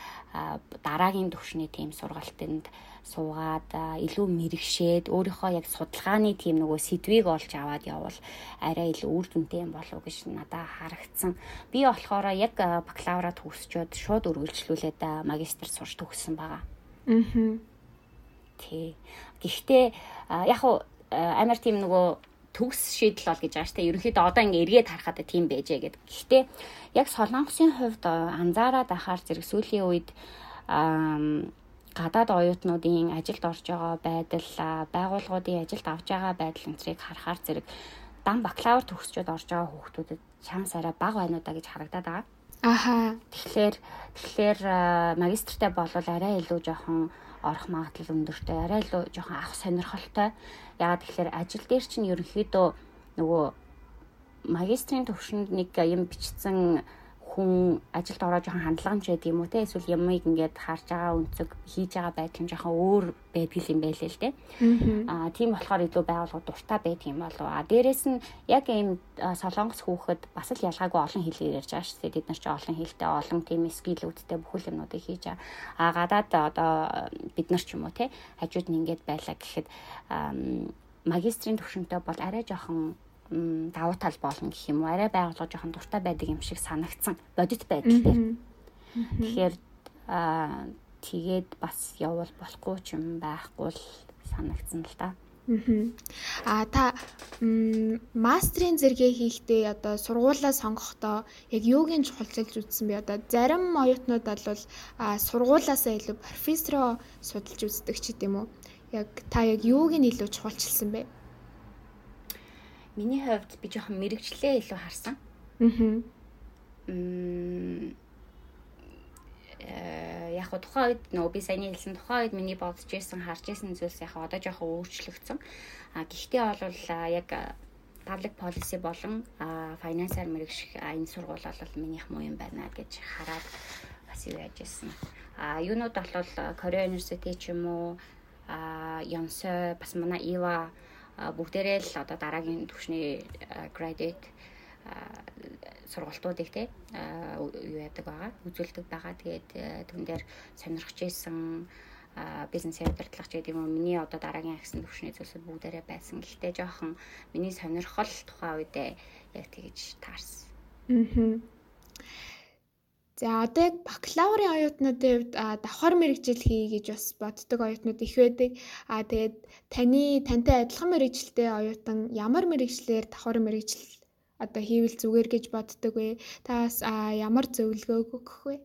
S3: дараагийн төвшний тийм сургалтанд суугаад илүү мэрэгшээд өөрийнхөө яг судалгааны тийм нөгөө сэдвийг олж аваад явбал арай илүү үр дүнтэй юм болов гэж надад харагдсан. Би болохоор яг бакалавра төгсчөөд шууд үргэлжлүүлээд магистр сурч төгссөн байгаа. Аа. Тий. Гэхдээ яг уу амар тийм нөгөө төгс шийдэл бол гэж байгаа шүү дээ. Ерөнхийдөө одоо ингээ эргээд харахад тийм байжээ гэдэг. Гэхдээ яг Солонгосын хувьд анзаараад ахаар зэрэг сүүлийн үед гадаад оюутнуудын ажилд орж байгаа байдал, байгууллагуудын ажилд авж байгаа байдал энтрийг харахаар зэрэг дан бакалавр төгсчөд орж байгаа хүүхдүүдэд шанс арай бага байна уу да гэж харагдаад байгаа.
S2: Аха.
S3: Тэгэхээр тэгэхээр магистртаа болвол арай илүү жоохон орох магадлал өндөртэй арай л жоохон авах сонирхолтой. Яагаад тэгэхээр ажил дээр чинь ерөнхийдөө нөгөө магистрийн төвшөнд нэг юм бичсэн хүн ажилд ороо жоохон хандлагамж байдаг юм уу те? Эсвэл ямыг ингээд харж байгаа өнцөг хийж байгаа байдал нь жоохон өөр байдаг юм байлээ л те. Аа тийм болохоор илүү байгууллага дуртай байдаг юм болов. А дээрэс нь яг ийм солонгос хүүхэд бас л ялгаагүй олон хэлээр ярьж байгаа шүү дээ. Бид нар ч олон хэлтэй олон тийм скиллүүдтэй бүхэл юмнуудыг хийж байгаа. А гадаад одоо бид нар ч юм уу те хажууд нь ингээд байлаа гэхэд магистрийн төвшөнтэй бол арай жоохон давуу тал болно гэх юм уу арай байгууллага жоохон дуртай байдаг юм шиг санагдсан бодит байдал дээр. Тэгэхээр аа тэгээд бас явбал болохгүй ч юм байхгүй л санагдсан л да.
S2: Аа та мастрын зэрэгээ хийхдээ одоо сургуулаа сонгохдоо яг юугийн чухалчилж үзсэн бэ? Одоо зарим оюутнууд бол сургуулаасаа илүү профессороо судалж үздэг ч гэдэм үү? Яг та яг юуг нь илүү чухалчилсан бэ?
S3: Миний хувьд би жоохон мэрэгчлээ илүү харсан. Аа. Мм э яг хоо тухайн үед нөгөө би саяны хэлсэн тухайн үед миний бодож ирсэн харж ирсэн зүйлс яг одоо жоохон өөрчлөгдсөн. А гэхдээ бол яг public policy болон финансаар мэрэгших энэ сургууль бол минийх муу юм байна гэж хараад бас юу яаж ирсэн. А юунууд бол Korea University ч юм уу а Yonsei бас манай Ива бүгдээрээ л одоо дараагийн түвшний graduate сургалтуудыг те юу яадаг байгаа үзүүлдэг байгаа. Тэгээд түн дээр сонирхож исэн бизнесийн удирдлагч гэдэг юм уу миний одоо дараагийн агсан төвшний зүйлсүүд бүгдээрээ байсан. Гэхдээ жоохон миний сонирхол тухайн үедээ яг тэгж таарсан.
S2: Аа. За одоо яг бакалаврын оюутнуудын хувьд давхар мэрэгжил хий гэж бас боддог оюутнууд их байдаг. Аа тэгээд таны тантай адилхан мэрэгжилтэй оюутан ямар мэрэгчлэр давхар мэрэгжил одоо хийвэл зүгээр гэж боддог вэ? Таас ямар зөвлөгөө өгөх вэ?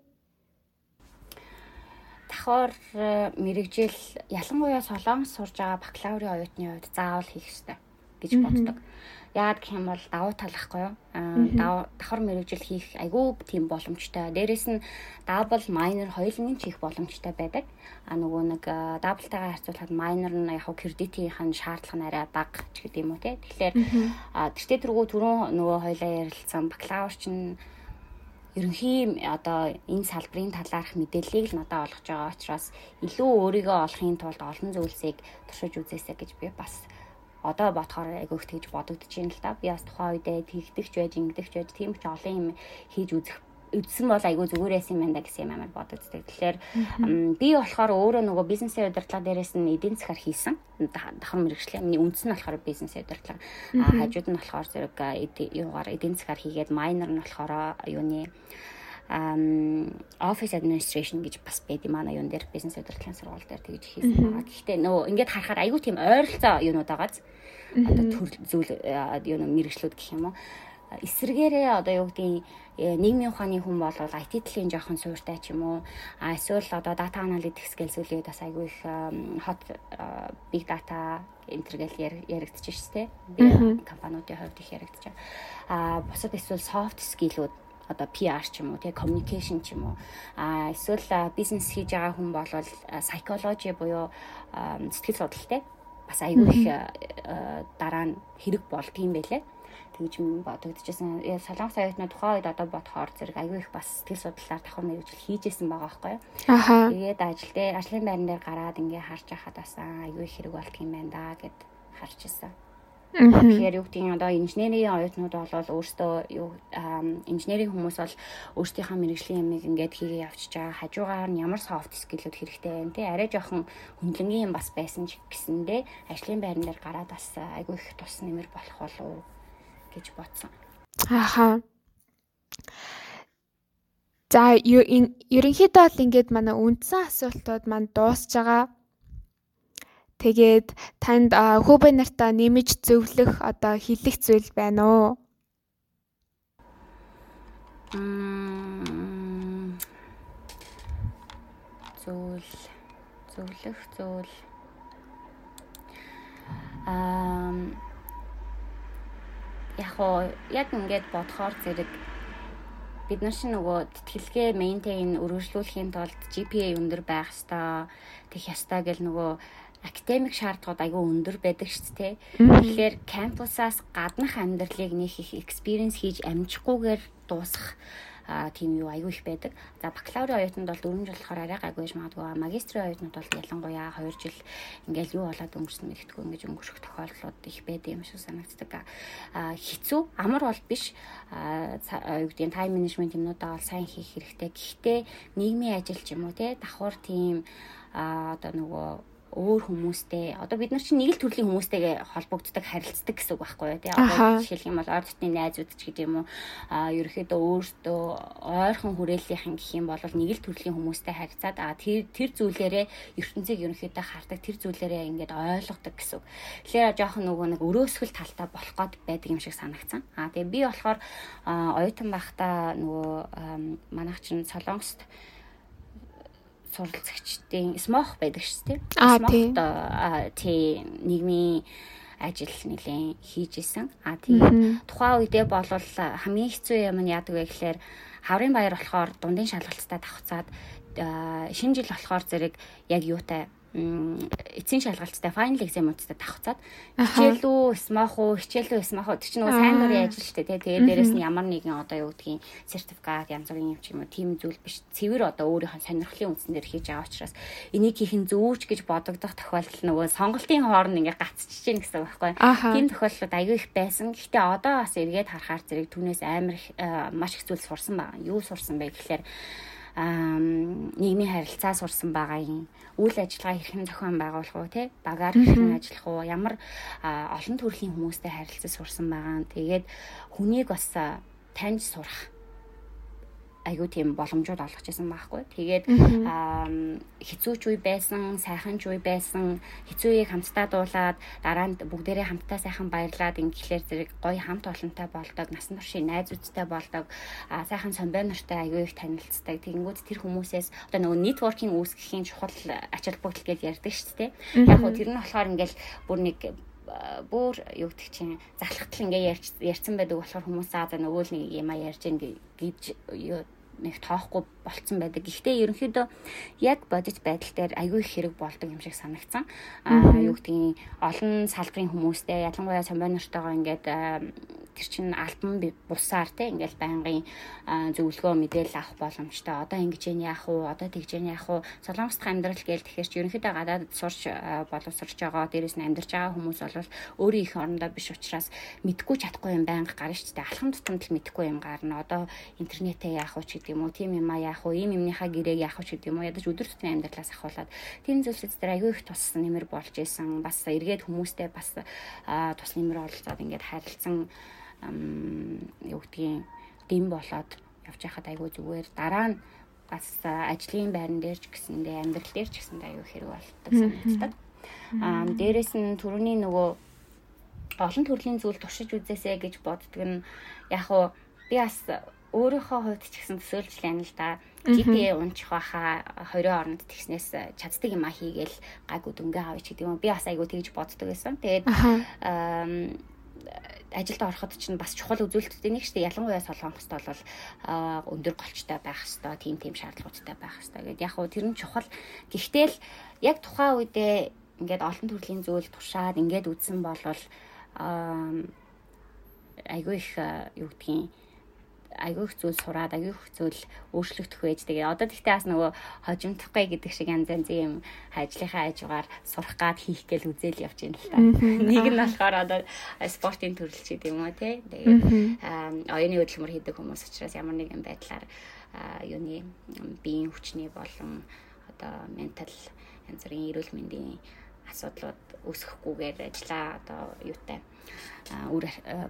S3: Давхар э, мэрэгжил ялангуяа солонгос сурж байгаа бакалаврын оюутны хувьд заавал хийх ёстой гэж боддог. Mm -hmm Яагаад гэх юм бол давуу тал ахгүй юу? Аа давхар мэрэгжил хийх айгүй тийм боломжтой. Дээрээс нь double minor хоёулын ч хийх боломжтой байдаг. А нөгөө нэг double-тайгаа харьцуулахад minor нь яг кредитийн шаардлага нь арай бага ч гэдэг юм уу те. Тэгэхээр тэртээ тэргүү түрүүн нөгөө хоёлаа ярилцсан бакалавр чинь ерөнхий одоо энэ салбарын талаарх мэдээллийг л надад олгож байгаа учраас илүү өөрийгөө олохын тулд олон зүйлсийг туршиж үзээсэй гэж би бас одоо бодохоор айгүйх тэгж бодогдож байна л да. Би бас тухайн үедээ тэгдэгч байж, ингэдэгч байж, тийм ч олон юм хийж үзэх үдсэн бол айгүй зүгээрээс юм байна гэсэн юм амар бодогддаг. Тэгэхээр би болохоор өөрөө нөгөө бизнесийн удирдлага дээрээс нь эдийн засгаар хийсэн. Дахин мэрэгчлээ. Миний үндс нь болохоор бизнесийн удирдлага. А хажууд нь болохоор зэрэг юугаар эдийн засгаар хийгээд майнер нь болохоор юуны um office administration гэж бас байд юм аа юун дээр бизнес удирдлагын сургууль дээр тэгж хийсэн байгаа. Гэхдээ нөгөө ингээд харахаар айгүй тийм ойролцоо юунууд байгааз. Одоо төр зүйл юу мэрэгчлүүд гэх юм уу. Эсэргээрээ одоо юу гэдгийг э, нийгмийн ухааны хүн бол IT талын жоохон сууртай ч юм уу. А эсвэл одоо data analytics гэл зүйлүүд бас айгүй их hot big data энтергэл яригдчих ш тэ би компаниудын хувьд их яригдчих. А бусад эсвэл soft skill-үүд одоо PR ч юм уу тий communication ч юм уу а эсвэл бизнес хийж байгаа хүн бол psychology буюу сэтгэл судлалтай бас аюу их дараа нь хэрэг болдгийм байлээ тэгж бодогдчихсэн. Солонгос оюутны тухайн үед одоо бодохоор зэрэг аюу их бас сэтгэл судлалаар давхар мэрэгжил хийжсэн байгаа байхгүй юу.
S2: Аха.
S3: Тэгээд ажил дээр ажлын байран дээр гараад ингээ харж байхад бас аюу их хэрэг болдгийм байна да гэд харж ирсэн. Тэгэхээр юу гэдгийг одоо инженерийн оюутнууд бол өөрсдөө юу инженерийн хүмүүс бол өөрсдийнхөө мэрэгжлийн юмыг ингээд хийгээ явчихж байгаа. Хажуугаар нь ямар софт скиллүүд хэрэгтэй байна те арай жоохон хөндлөнгийн юм бас байсан ч гэсэндээ ажлын байран дээр гараад бас айгүй их тус нэмэр болох болов гэж бодсон.
S2: Ааха. За ерөнхийдөө бол ингээд манай үндсэн асуултууд маань дуусж байгаа. Тэгээд танд хүүбэ нартаа нэмж зөвлөх одоо хэлэх зүйл байна уу?
S3: Зүйл зөвлөх зүйл. Аа яг уу яг ингээд бодохоор зэрэг бид нар чинь нөгөө тэтгэлгээ мейнтейн өргөжлүүлэхийн тулд GPA өндөр байх ёстой, тэгэх ёстой гэл нөгөө академик шаардлагууд айгүй өндөр байдаг шүү дээ. Тэгэхээр кампусаас гаднах амьдралыг нэг их экспириенс хийж амжихгүйгээр дуусах а тийм юу айгүй их байдаг. За бакалаврын оюутнууд бол 4 жил болохоор арай гайгүй магадгүй. Магистрийн оюутнууд бол ялангуяа 2 жил ингээл юу болоод өнгөрсөн мэдтгүү ингэж өнгөрөх тохиолдлууд их байдаг юм шиг санагддаг. А хэцүү амар бол биш. А юу гэдэг тайм менежмент юмнуудаа бол сайн хийх хэрэгтэй. Гэхдээ нийгмийн ажил ч юм уу те давхар тийм а одоо нөгөө өөр хүмүүстэй. Одоо бид нар чинь нэг л төрлийн хүмүүстэйгээ холбогддог харилцдаг гэсэн үг байхгүй юу? Тий одоо жишээлх юм бол ойр дотны найзууд ч гэдэг юм уу а ерөөхдөө өөртөө ойрхон хүрээллийнхэн гэх юм бол нэг л төрлийн хүмүүстэй харьцаад а тэр тэр зүйлээрээ ертөнцийг ерөөхдөө хардаг тэр зүйлээрээ ингээд ойлгодог гэсэн үг. Тэгэхээр жоохон нөгөө нэг өрөөсгөл талтай болох гээд байдаг юм шиг санагцсан. А тэгээ би болохоор оюутан байхдаа нөгөө манайх чинь солонгост суралцагчдын смох байдаг шүү дээ. Смохт тий нийгмийн ажил нэлээд хийж исэн. А тийм тухайн үедээ бол хамгийн хэцүү юм нь яадаг вэ гэхээр хаврын баяр болохоор дундын шалгалттай давхцаад шинэ жил болохоор зэрэг яг юутай эцсийн шалгалттай final exam-уудтай давхцаад. Хичээлүү смах уу хичээлүү смах уу? Тэр чинь нөгөө сайн дурын ажил шүү дээ тэгээ дээрэс нь ямар нэгэн одоо юу гэдгийг сертификат янз бүрийн юм ч юм уу тийм зүйл биш. Цэвэр одоо өөрийнхөө сонирхлын үндсэн дээр хийж байгаа учраас энийг хийх нь зүүч гэж бодогдох тохиолдол нөгөө сонголтын хооронд ингээ гацчихж гин гэсэн үг байхгүй. Тийм тохиолдлууд аягүй их байсан. Гэхдээ одоо бас эргээд харахаар зэрэг түүнээс амар маш их зүйл сурсан байгаа юу сурсан бэ гэхээр нийгмийн харилцаа сурсан байгаа юм. Үйл ажиллагаа хэрхэн зохион байгуулах уу те багаар хэрхэн ажиллах уу ямар олон төрлийн хүмүүстэй харилцаж сурсан байгаа. Тэгээд хүнийг бас таньж сурах айгүй тийм боломжууд олгож исэн байхгүй. Тэгээд хэцүү ч үе байсан, сайхан ч үе байсан, хэцүү үеийг хамтдаа дуулаад дараа нь бүгдээрээ хамтдаа сайхан баярлаад ингээхлээр зэрэг гоё хамт олонтой болдог, насан туршийн найзуудтай болдог, сайхан самбай нартай айгүй их танилцдаг. Тэгэнгүүт тэр хүмүүсээс одоо нөгөө нэтворкинг үүсгэхийн чухал ач холбогдол гэж ярьдаг шүү дээ. Яг гоо тэр нь болохоор ингээл бүр нэг бүр юу гэдэг чинь залхахтал ингээ ярьсан байдаг болохоор хүмүүс аа за нөгөө л нэг юм а ярьж ин гэж нэг тоохгүй болцсон байдаг. Гэхдээ ерөнхийдөө яг бодит байдал дээр аягүй их хэрэг болдог юм шиг санагдсан. Аа юу гэдгийг олон салбарын хүмүүстэй ялангуяа самбай нартайгаа ингээд тэр чин альбом бусаар те ингээл байнгын зөвлөгөө мэдээлэл авах боломжтой. Одоо ингэж яах вэ? Одоо тэгж яах вэ? Солонгост амьдрал гээл тэгэхээр чи ерөнхийдөө гадаад сурч боловсрч байгаа, дээрээс нь амьдарч байгаа хүмүүс бол өөрийн их орондоо биш учраас мэдгүй чадахгүй юм байнга гарна шүү дээ. Алхам тутамд л мэдгүй юм гарна. Одоо интернетээ яах вэ гэдэг юм уу? Тим юм а яах вэ? Ийм юмныхаа гэрээг яах вэ гэдэг юм уу? Ядаж өдөр тутмын амьдралаас ахуулаад тийм зүйлсэд дээр аягүй их тус нэмэр болж исэн. Бас эргээд хүмүүстэй бас тус нэмэр олцоод ингээд харилцсан юу гэдгийг дэм болоод явж байхад айгүй зүгээр дараа нь бас ажлын байран дээр ч гэсэндээ амьдрал дээр ч гэсэндээ аюу хэрэг болдог санагддаг. Аа дээрэс нь түрүүний нөгөө олон төрлийн зүйл туршиж үзээсэй гэж боддөг нь яг уу би бас өөрийнхөө хувьд ч гэсэн төсөөлж байна л да. GTA унчих байхаа хоёрын оронд тэгснээс чаддаг юм а хийгээл гайгүй дөнгөө авч гэдэг юм. Би бас айгүй тэгж боддог байсан. Тэгээд ажилд ороход чинь бас чухал үзүүлэлттэй нэг дээ. Ялангуяа солонгост бол өндөр голчтой байх хэвээр тийм тийм шаардлагуудтай байх хэвээр. Гэт яг хуу тэр нь чухал. Гэхдээ л яг тухайн үедээ ингээд олон төрлийн зүйл туршаад ингээд үзсэн болвол айгүй их юу гэдгийг айгүй их зүйл сураад айгүй их зүйл өөрчлөгдөх байж тэгээ одоо тэгтээ бас нөгөө хожимдохгүй гэдэг шиг янз янзын юм ажлынхаа хажуугаар сурах гад хийх гээл үзэл явж байна л та. Нэг нь болохоор одоо спортын төрөл ч гэдэг юм уу те. Тэгээ оюуны хөдөлмөр хийдэг хүмүүс учраас ямар нэгэн байдлаар юуны биеийн хүчний болон одоо ментал янз бүрийн эрүүл мэндийн асуудлууд үүсэхгүйгээр ажиллаа одоо юутай үр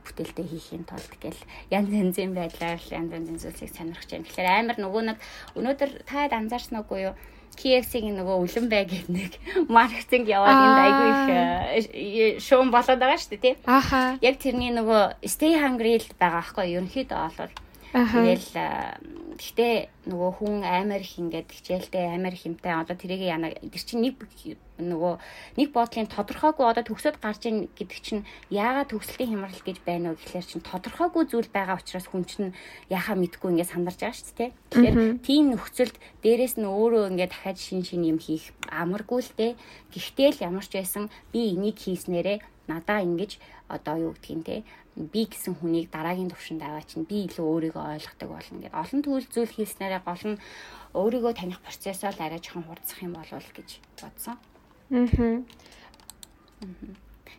S3: бүтээлтэй хийхийн тулд гэл янз янзын байдлаар янз янзын зүйлсийг сонирхож байна. Тэгэхээр амар нөгөө нэг өнөөдөр таад анзаарсан уугүй юу? KFC-ийн нөгөө үлэн бай гэдэг нэг маркетинг яваад энд айгүй их шуум болоод байгаа шүү дээ тий.
S2: Аха.
S3: Яг тэрний нөгөө stay hungry л байгаа байхгүй ерөнхийдөө бол Тэгэл гэхдээ нөгөө хүн аймаар их ингээд хичээлтэй аймаар хэмтэй одоо тэрийг яна тэр чинь нэг нөгөө нэг бодлын тодорхойгүй одоо төгсөөд гарч ийн гэдэг чинь яагаад төгсөлтийн хямрал гэж байна вэ гэхэлэр чинь тодорхойгүй зүйл байгаа учраас хүн чинь яхаа мэдгүй ингээд сандарч байгаа шүү дээ. Тэгэхээр тийм нөхцөлд дээрэс нь өөрөө ингээд дахиад шин шин юм хийх амаргүй л дээ. Гэхдээ л ямар ч байсан би энийг хийснээрээ надаа ингэж одоо юу гэдгийг те би гэсэн хүнийг дараагийн төвшөнд аваа чинь би илүү өөрийгөө ойлгодог болно гэдэг. Олон төрөл зүйл хийснээрээ гол нь өөрийгөө таних процессоо л арай жоохон хурцсах юм болов гэж бодсон.
S2: Аа.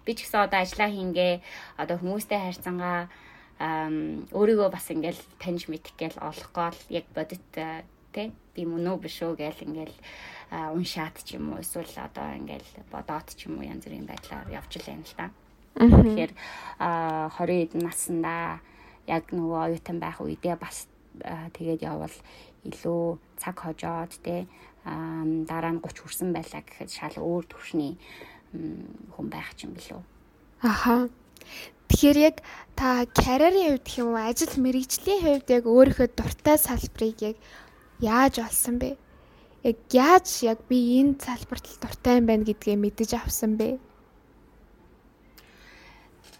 S3: Би ч гэсэн одоо ажиллаа хийнгээ одоо хүмүүстэй харьцангаа өөрийгөө бас ингээл таньж мэдэх гээл олохгүй л яг бодит тий би мөн үү биш үү гээл ингээл уншаад ч юм уу эсвэл одоо ингээл бодоод ч юм уу янз бүрийн байдлаар явж л байна л да. Аа. Тэгэхээр а 20 эдэн наснда яг нөгөө оюутан байх үедээ бас тэгээд явбал илүү цаг хожоод те дараа нь 30 хүрсэн байлаа гэхэд шал өөр төвшний хүн байх юм билүү.
S2: Аха. Тэгэхээр яг та карьерийн хувьд юм уу ажил мэрэгжлийн хувьд яг өөрийнхөө дуртай салбарыг яг яаж олсон бэ? Яг яаж яг би энэ салбарт дуртай юм байна гэдгээ мэдэж авсан бэ?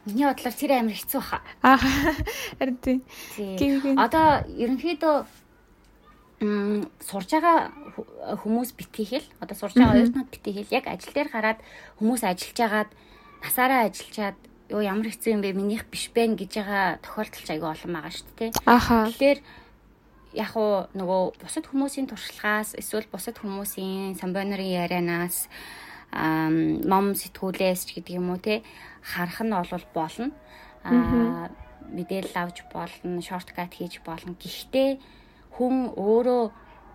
S3: Миний бодлоор тэр амар хэцүү хаа.
S2: Аа харин тийм.
S3: Одоо ерөнхийдөө м сурж байгаа хүмүүс битгийхэл одоо сурж байгаа оюутнууд битгийхэл яг ажил дээр гараад хүмүүс ажиллаж агаад насаараа ажиллаад юу ямар хэцүү юм бэ минийх биш бэ гэж байгаа тохиолдол ч айгүй олон байгаа шүү дээ.
S2: Аха.
S3: Тэгэхээр яг уу нөгөө бусад хүмүүсийн туршлагаас эсвэл бусад хүмүүсийн самбонорын ярианаас ном сэтгүүлээс ч гэдэг юм уу те харах нь бол болно. Аа мэдээлэл авч болно, шорткат хийж болно. Гэхдээ хүн өөрөө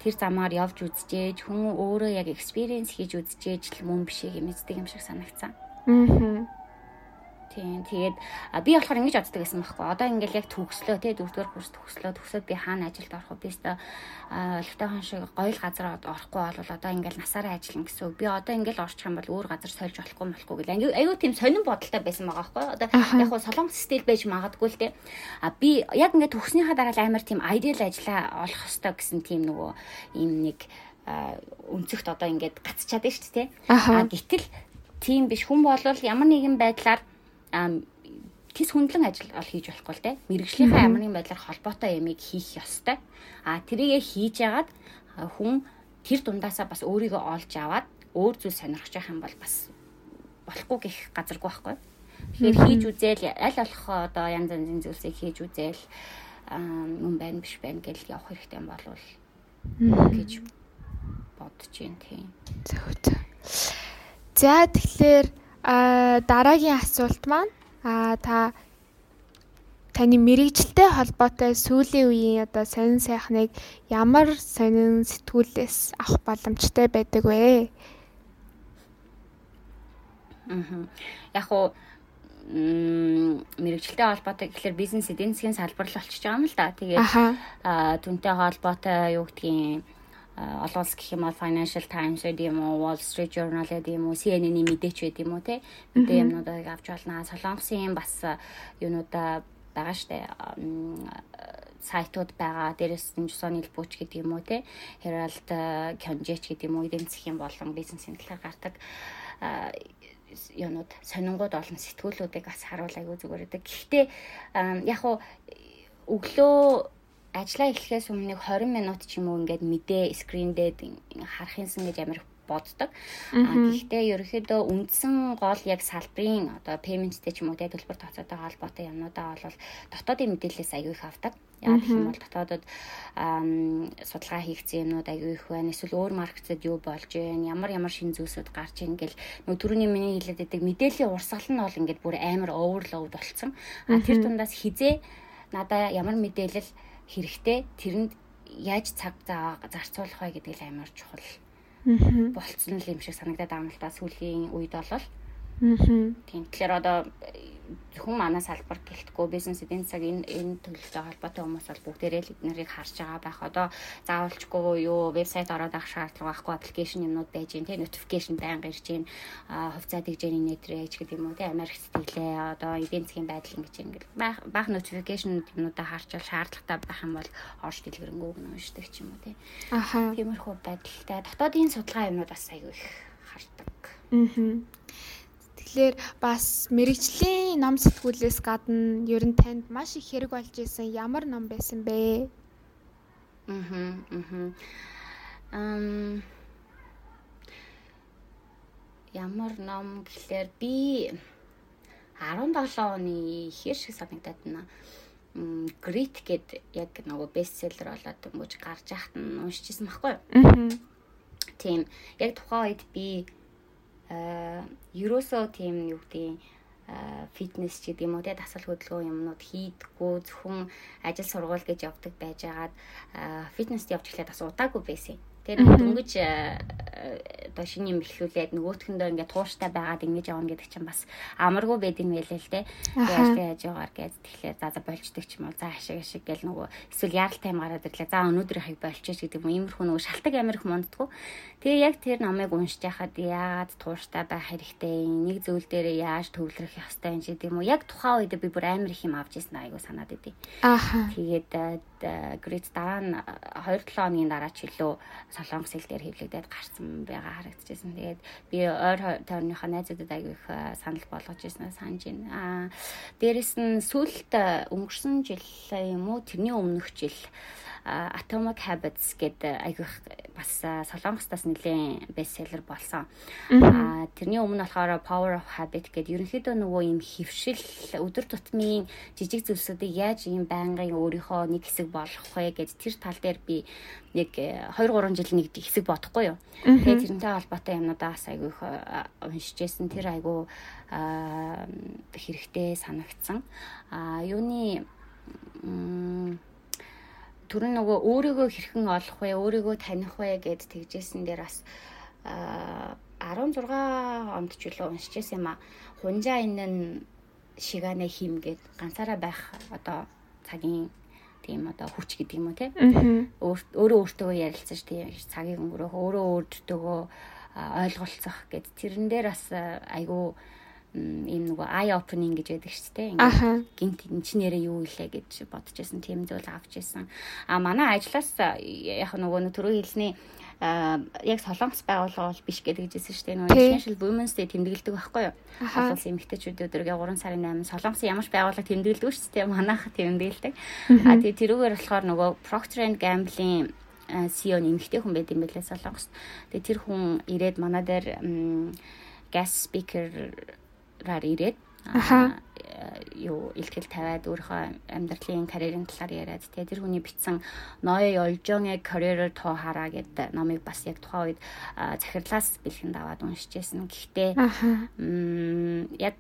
S3: тэр замаар явж үзчихээж хүн өөрөө яг experience хийж үзчихээж л мөн бишээ гэмэздэг юм шиг санагцсан.
S2: Аа.
S3: Тийм. Тэгээд би болохоор ингэж боддог байсан байхгүй. Одоо ингээл яг төгслөө тий дөрөвдүгээр курс төгслөө. Төгсөөд би хаана ажилд орох вэ? Би өстө олигтойхон шиг гоё л газар орохгүй бол одоо ингээл насаараа ажиллана гэсэн. Би одоо ингээл орчих юм бол өөр газар сольж болохгүй болохгүй гэл. Аюу тийм сонирн бодолтой байсан байгаа байхгүй. Одоо яг хуу солонгос стил байж магадгүй л тий. А би яг ингээд төгснөхийн дараа амар тийм ideal ажиллаа олох хэвээр гэсэн тийм нөгөө ийм нэг өнцөгт одоо ингээд гацчаад байна шүү дээ тий. А гэтэл тийм биш хүн болвол ямар нэгэн байдлаар тис хөндлөн ажил ол хийж болохгүй л дээ. Мэргэжлийнхаа ямар нэгэн байдлаар холбоотой ямиг хийх ёстой. А тэрийгэ хийж яагаад хүн тэр дундаасаа бас өөрийгөө олж аваад өөр зүйл сонирхож явах юм бол бас болохгүй гэх газаргүй байхгүй. Тэгэхээр хийж үзээл аль болох одоо янз янзын зүйлсийг хийж үзээл мөн байна биш байна гэж явах хэрэгтэй юм болвол гэж бодож байна тийм.
S2: Зөв. За тэгэхээр А дараагийн асуулт маань а та таны мэрэгчлэлтэй холбоотой сүүлийн үеийн одоо сонин сайхныг ямар сонин сэтгүүлээс авах боломжтой байдаг вэ?
S3: Аа. Яг уу мэрэгчлэлтэй холбоотой гэхэлэр бизнес эдийн засгийн салбар л болчихж байгаа юм л да. Тэгээд аа түнтэй холбоотой юу гэдгийг олон улс гэх юм бол Financial Times гэдэг юм уу, Wall Street Journal гэдэг юм уу, CNN-ийн мэдээч байдаг юм уу те. Мэдээ юмнуудыг авч болно. Солонгосын бас юунуудаа байгаа штэ сайтууд байгаа. Дээрээс нь Жусоны илбүүч гэдэг юм уу те. Herald Kionjech гэдэг юм уу, эдийн засгийн болон бизнесийн талаар гардаг юунууд сонингууд олон сэтгүүлүүдийг бас харуул айгу зүгээр байдаг. Гэхдээ яг уу өглөө ажлаа эхлэхээс өмнө 20 минут ч юм уу ингээд мэдээ скрин дээр харах юмсан гэж амар боддог. А гэхдээ ерөөхдөө үндсэн гол яг салбарын одоо payment-тэй ч юм уу тэ төлбөр тооцоотой холбоотой юмнуудаа бол дотоодын мэдээлэлээс аягүй их авдаг. Яг гэх юм бол дотоодод судалгаа хийгдсэн юмнууд аягүй их байна. Эсвэл өөр маркетад юу болж байна, ямар ямар шин зүйлсүүд гарч ийн гэл нөө түрүүний миний хэлээд байдаг мэдээллийн урсгал нь бол ингээд бүр амар overload болцсон. А тэр дундаас хизээ надаа ямар мэдээлэл хэрэгтэй тэрэнд яаж цаг зарцуулах вэ гэдэг л амар чухал болцсон л юм шиг санагдаад байгаа юм л да сүүлийн үед болол. Тийм тэгэхээр одоо зөвхөн манай салбар гэлтгүй бизнес эдийн цаг энэ энэ төлөвтэй холбоотой хүмүүс бол бүгдээрээ л эднэрийг харж байгаа байх. Одоо заавалчгүй юу вебсайт ороод авах шаардлага байхгүй аппликейшн юмнууд байж гин тэ нотификейшн байнга ирж гин хувьцаа дэгжээний нэтрэж гэдэг юм уу тэ Америк сэтгэлээ одоо эдийн засгийн байдал ингэж ингээл баах нотификейшн юмнуудаа харчвал шаардлагатай байх юм бол орж дэлгэрэнгүй гэнэ уншдаг ч юм уу тэ. Аха. Тиймэрхүү байдалтай дотоодын судалгаа юмнууд бас аягүй их хардаг.
S2: Аа. Тэгэхээр бас мэрэгжлийн ном сэтгүүлээс гадна ер нь танд маш их хэрэг болж исэн ямар ном байсан бэ?
S3: Аа. Ам ямар ном гэхлээр би 17 оны ихэр шиг санагдаад байна. Grit гэд яг нөгөө бестселлер болоод өнгөж гарч яхад нь уншижсэн байхгүй юу? Аа. Тийм. Яг тухайн үед би ерөөсөө тийм юу гэдэг фитнес ч гэдэг юм уу те дасгал хөдөлгөөн юмнууд хийдгүү зөвхөн ажил сургууль гэж явдаг байжгаад фитнест явж эхлээд бас удаагүй байсан. Тэгээд дөнгөж одоо шиний юм эхлүүлээд нөгөөтгөндөө ингээд тууштай байгаад ингэж явна гэдэг чинь бас амаргүй байд юм байлээ л те. Тэгээд яаж яваар гэж тэгэхээр за за болчдөг ч юм уу за ашиг ашиг гэл нөгөө эсвэл ярал тайм гараад ирлээ. За өнөөдрийнхийг болчихж гэдэг юм иймэрхүү нөгөө шалтак амирх монддгоо. Тэгээ яг тэр номыг уншиж яхад яагаад тууштай байх хэрэгтэй нэг зүйл дээр яаж төвлөрөх ёстой юм гэдэг юм уу. Яг тухайн үед би бүр амар их юм авч ирсэн айгу санаад идэв.
S2: Ааха.
S3: Тэгээд грид дараа нь 2-7 хоногийн дараа ч илүү солонгос хэл дээр хэвлэгдээд гарсан байгаа харагдчихсан. Тэгээд би ойр тойрныхоо найзуудад аягүй их санал болгож ирсэн санаж байна. Аа дээрэс нь сүүлд өнгөрсөн жил юм уу тэрний өмнөх жил Atomic Habits гэдэг айгүйх бас солонгостоос нэлээд бестселлер болсон. Аа тэрний өмнө болохоор Power of Habit гэдэг ерөнхийдөө нөгөө юм хөвшил өдөр тутмын жижиг зүйлсүүдийг яаж юм байнгын өөрийнхөө нэг хэсэг болгох вэ гэж тэр тал дээр би нэг 2 3 жил нэг хэсэг бодохгүй юу. Тэгээд тэрнтэй холбоотой юмнуудаа бас айгүйх уншижсэн тэр айгүй хэрэгтэй санагдсан. Аа юуны түрэн нөгөө өөрийгөө хэрхэн олох вэ, өөрийгөө таних вэ гэд тэгжсэн дээр бас 16 онд ч үлээ уншижсэн юм а. Хунжаа энэ шиганэ хим гэд ганцаараа байх одоо цагийн тийм одоо хүч гэдэг юм уу те. Өөрөө өөртөө ярилцаж тийм цагийг өнгөрөөх, өөрөө өөртөө ойлголцох гэд тэрэн дээр бас айгүй ийм нөгөө eye opening гэж яддаг шүү дээ. Ингээд гинт эн чинь нэрээ юу илээ гэж бодож байсан. Тийм зүйл авч ирсэн. А манай ажлаас яг нөгөө түрүү хэлсний яг солонгос байгууллага бол биш гэдэг хэлжсэн шүү дээ. Нөгөө International Women's Day тэмдэглэдэг байхгүй юу? Улсын эмэгтэйчүүд өдрөгээ 3 сарын 8 солонгосын ямар ч байгууллага тэмдэглэдэг шүү дээ. Манайх тэмдэглэдэг. А тэгээ тэрүүгээр болохоор нөгөө Procter and Gamble-ийн CEO нэмэгтэй хүн байт юм байлээ солонгост. Тэгээ тэр хүн ирээд манай дээр guest speaker раар ирээд аха. Юу илтгэл тавиад өөрийнхөө амьдралын карьерийн талаар яриад тэгээ тэр хүний бичсэн Ноё Ёлжонгийн карьерээр тоо хараа гэдэг номыг бас яг тухайн үед захирлаас бэлгэнд аваад уншижсэн. Гэхдээ яг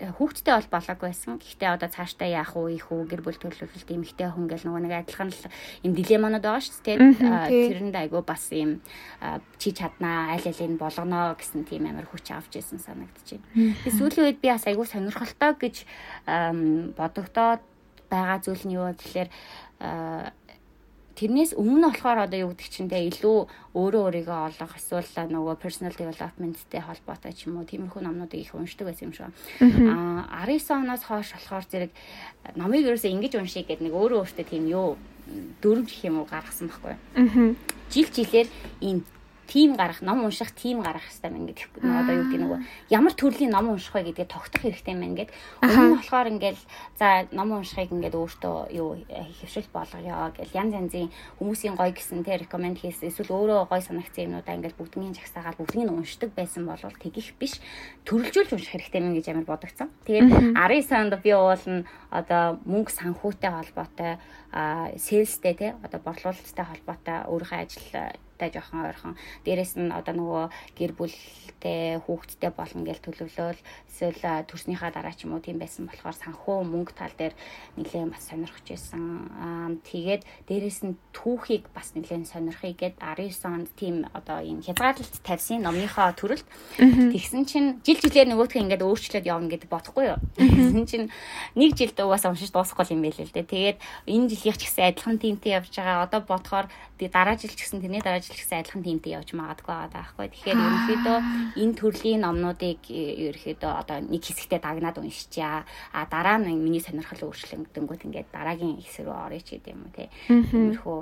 S3: хүүхдтэй бол болоогүй байсан. Гэхдээ одоо цаашдаа яах вэ? Их үү? Гэр бүл төлөвлөлт эмэгтэй хүн гэл нөгөө нэг адилхан л юм дилемманууд байгаа шүү дээ. Тэрэнд айгүй бас юм чи чаднаа, аль алийг болгоно гэсэн тийм амар хүч авч ирсэн санагдчихэв. Тэгээ сүүлийн үед би бас айгүй сонирхолтой гэж бодогдоод байгаа зүйл нь юу вэ гэхээр тэрнээс өмнө болохоор одоо юу гэдэг чинь те илүү өөрөө өөрийгөө олох эсвэл нөгөө personal developmentтэй холбоотой ч юм уу тиймэрхүү номнуудыг их уншдаг байсан юм шиг. Аа 19 оноос хойш болохоор зэрэг номыг ерөөсөө ингэж уншия гэдэг нэг өөрөө өөртөө тийм юу дөрөв гэх юм уу гаргасан байхгүй. Жил жилээр энэ тим гарах, ном унших тим гарах хэрэгтэй мэн гэдэг. Одоо юу гэдэг нөгөө ямар төрлийн ном унших вэ гэдгээ тогтох хэрэгтэй мэн гэдэг. Өмнө нь болохоор ингээл за ном уншихыг ингээд өөртөө юу хөвшил болгоё гэл янз янзын хүмүүсийн гоё гэсэн те рекоменд хийсэн. Эсвэл өөрөө гоё санагцсан юмнуудаа ингээд бүгднийг жагсаагаад бүгднийг уншдаг байсан бол тэгих биш. Төрөлжүүлж унших хэрэгтэй мэн гэж амар бодогцсон. Тэгээд 19 онд би уулна одоо мөнгө санхүүтэй холбоотой sales-тэй те одоо борлуулалттай холбоотой өөрийнхөө ажил хүүхдтэй жоохон ойрхон дээрэс нь одоо нөгөө гэр бүлтэй хүүхдтэй болно гэж төлөвлөөл эсвэл төрснийхаа дараа ч юм уу тийм байсан болохоор санхүү мөнгө тал дээр нэлээд бас сонирхож байсан. Тэгээд дээрэс нь түүхийг бас нэлээд сонирхъя гэд 19 онд тийм одоо энэ хязгаарлалт тавьсан номныхоо төрөлд тэгсэн чинь жил жилээр нөгөөдхөө ингээд өөрчлөөд явна гэдэг бодохгүй юу. Тэгсэн чинь нэг жилд угаасаа уншиж дуусахгүй юм байл л дээ. Тэгээд энэ жилийнх ч гэсэн адилхан тиймтэй явж байгаа. Одоо бодохоор дараа жил ч гэсэн тэрний дараа жил гэсэн адилхан тиймтэй явж магадгүй байгаа байхгүй. Тэгэхээр ерөнхийдөө энэ төрлийн номнуудыг э, ерөнхийдөө одоо нэг хэсэгтээ дагнаад уншичаа. А дараа нь миний сонирхол өөрчлөгдөнгөт ингээд дараагийн хэсэг рүү орё ч гэдэм юм те. Тиймэрхүү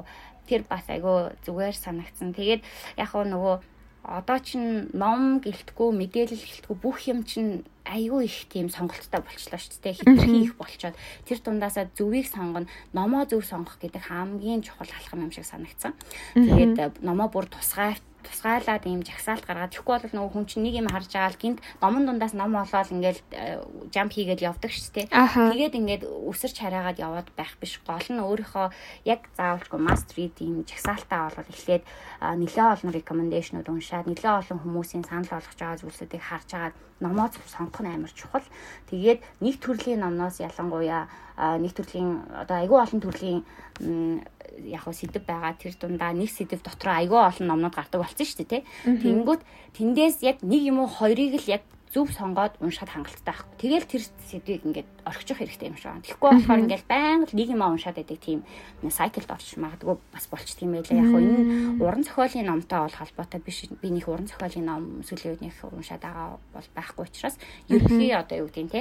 S3: тэр бас айгүй зүгээр санагдсан. Тэгээд яг нөгөө одоо чин ном гэлтгүү мэдээлэл гэлтгүү бүх юм чин айгүй их тийм сонголттой болчлоо шүү дээ. Хитрхи их болчоод тэр дундаасаа зөвийг сонгоно, номоо зөв сонгох гэдэг хамгийн чухал алхам юм шиг санагдсан. Тэгээд номоо бүр тусгай тусгаалаад ийм жагсаалт гаргаад тэгэхгүй бол нөгөө хүн чинь нэг юм харж байгаа л гинт номон дундаас ном олоод ингээл жамп хийгээд явдаг шүү дээ. Тэгээд ингээд өсөрч хараагаад яваад байх биш. Гол нь өөрийнхөө яг заавалчгүй must read ийм жагсаалтаа бол эхлээд нэлээ олон recommendation-ууд уншаад нэлээ олон хүмүүсийн санал болгож байгаа зүйлсүүдийг харж агаад номоо сонгох нь амар чухал. Тэгээд нэг төрлийн номноос ялангуяа нэг төрлийн одоо айгүй олон төрлийн яг хөө сэдв байгаа тэр дундаа нэг сэдв дотор айгүй олон номнууд гардаг болсон шүү дээ тий. Тэнгүүт тэндээс яг нэг юм уу хоёрыг л яг зөв сонгоод уншаад хангалттай байхгүй. Тэгэл тэр сэдвийг ингээд орхичих хэрэгтэй юм шиг байна. Тэгэхгүй болохоор ингээд байнга л нэг юм уншаад байдаг тийм сайклд орч магадгүй бас болчт юм байлаа. Яг энэ уран зохиолын номтой бол холбоотой биш. Би нэг уран зохиолын ном сүүлийн үед нэг уншаад байгаа бол байхгүй учраас ерөнхий одоо юу гэдэг нь те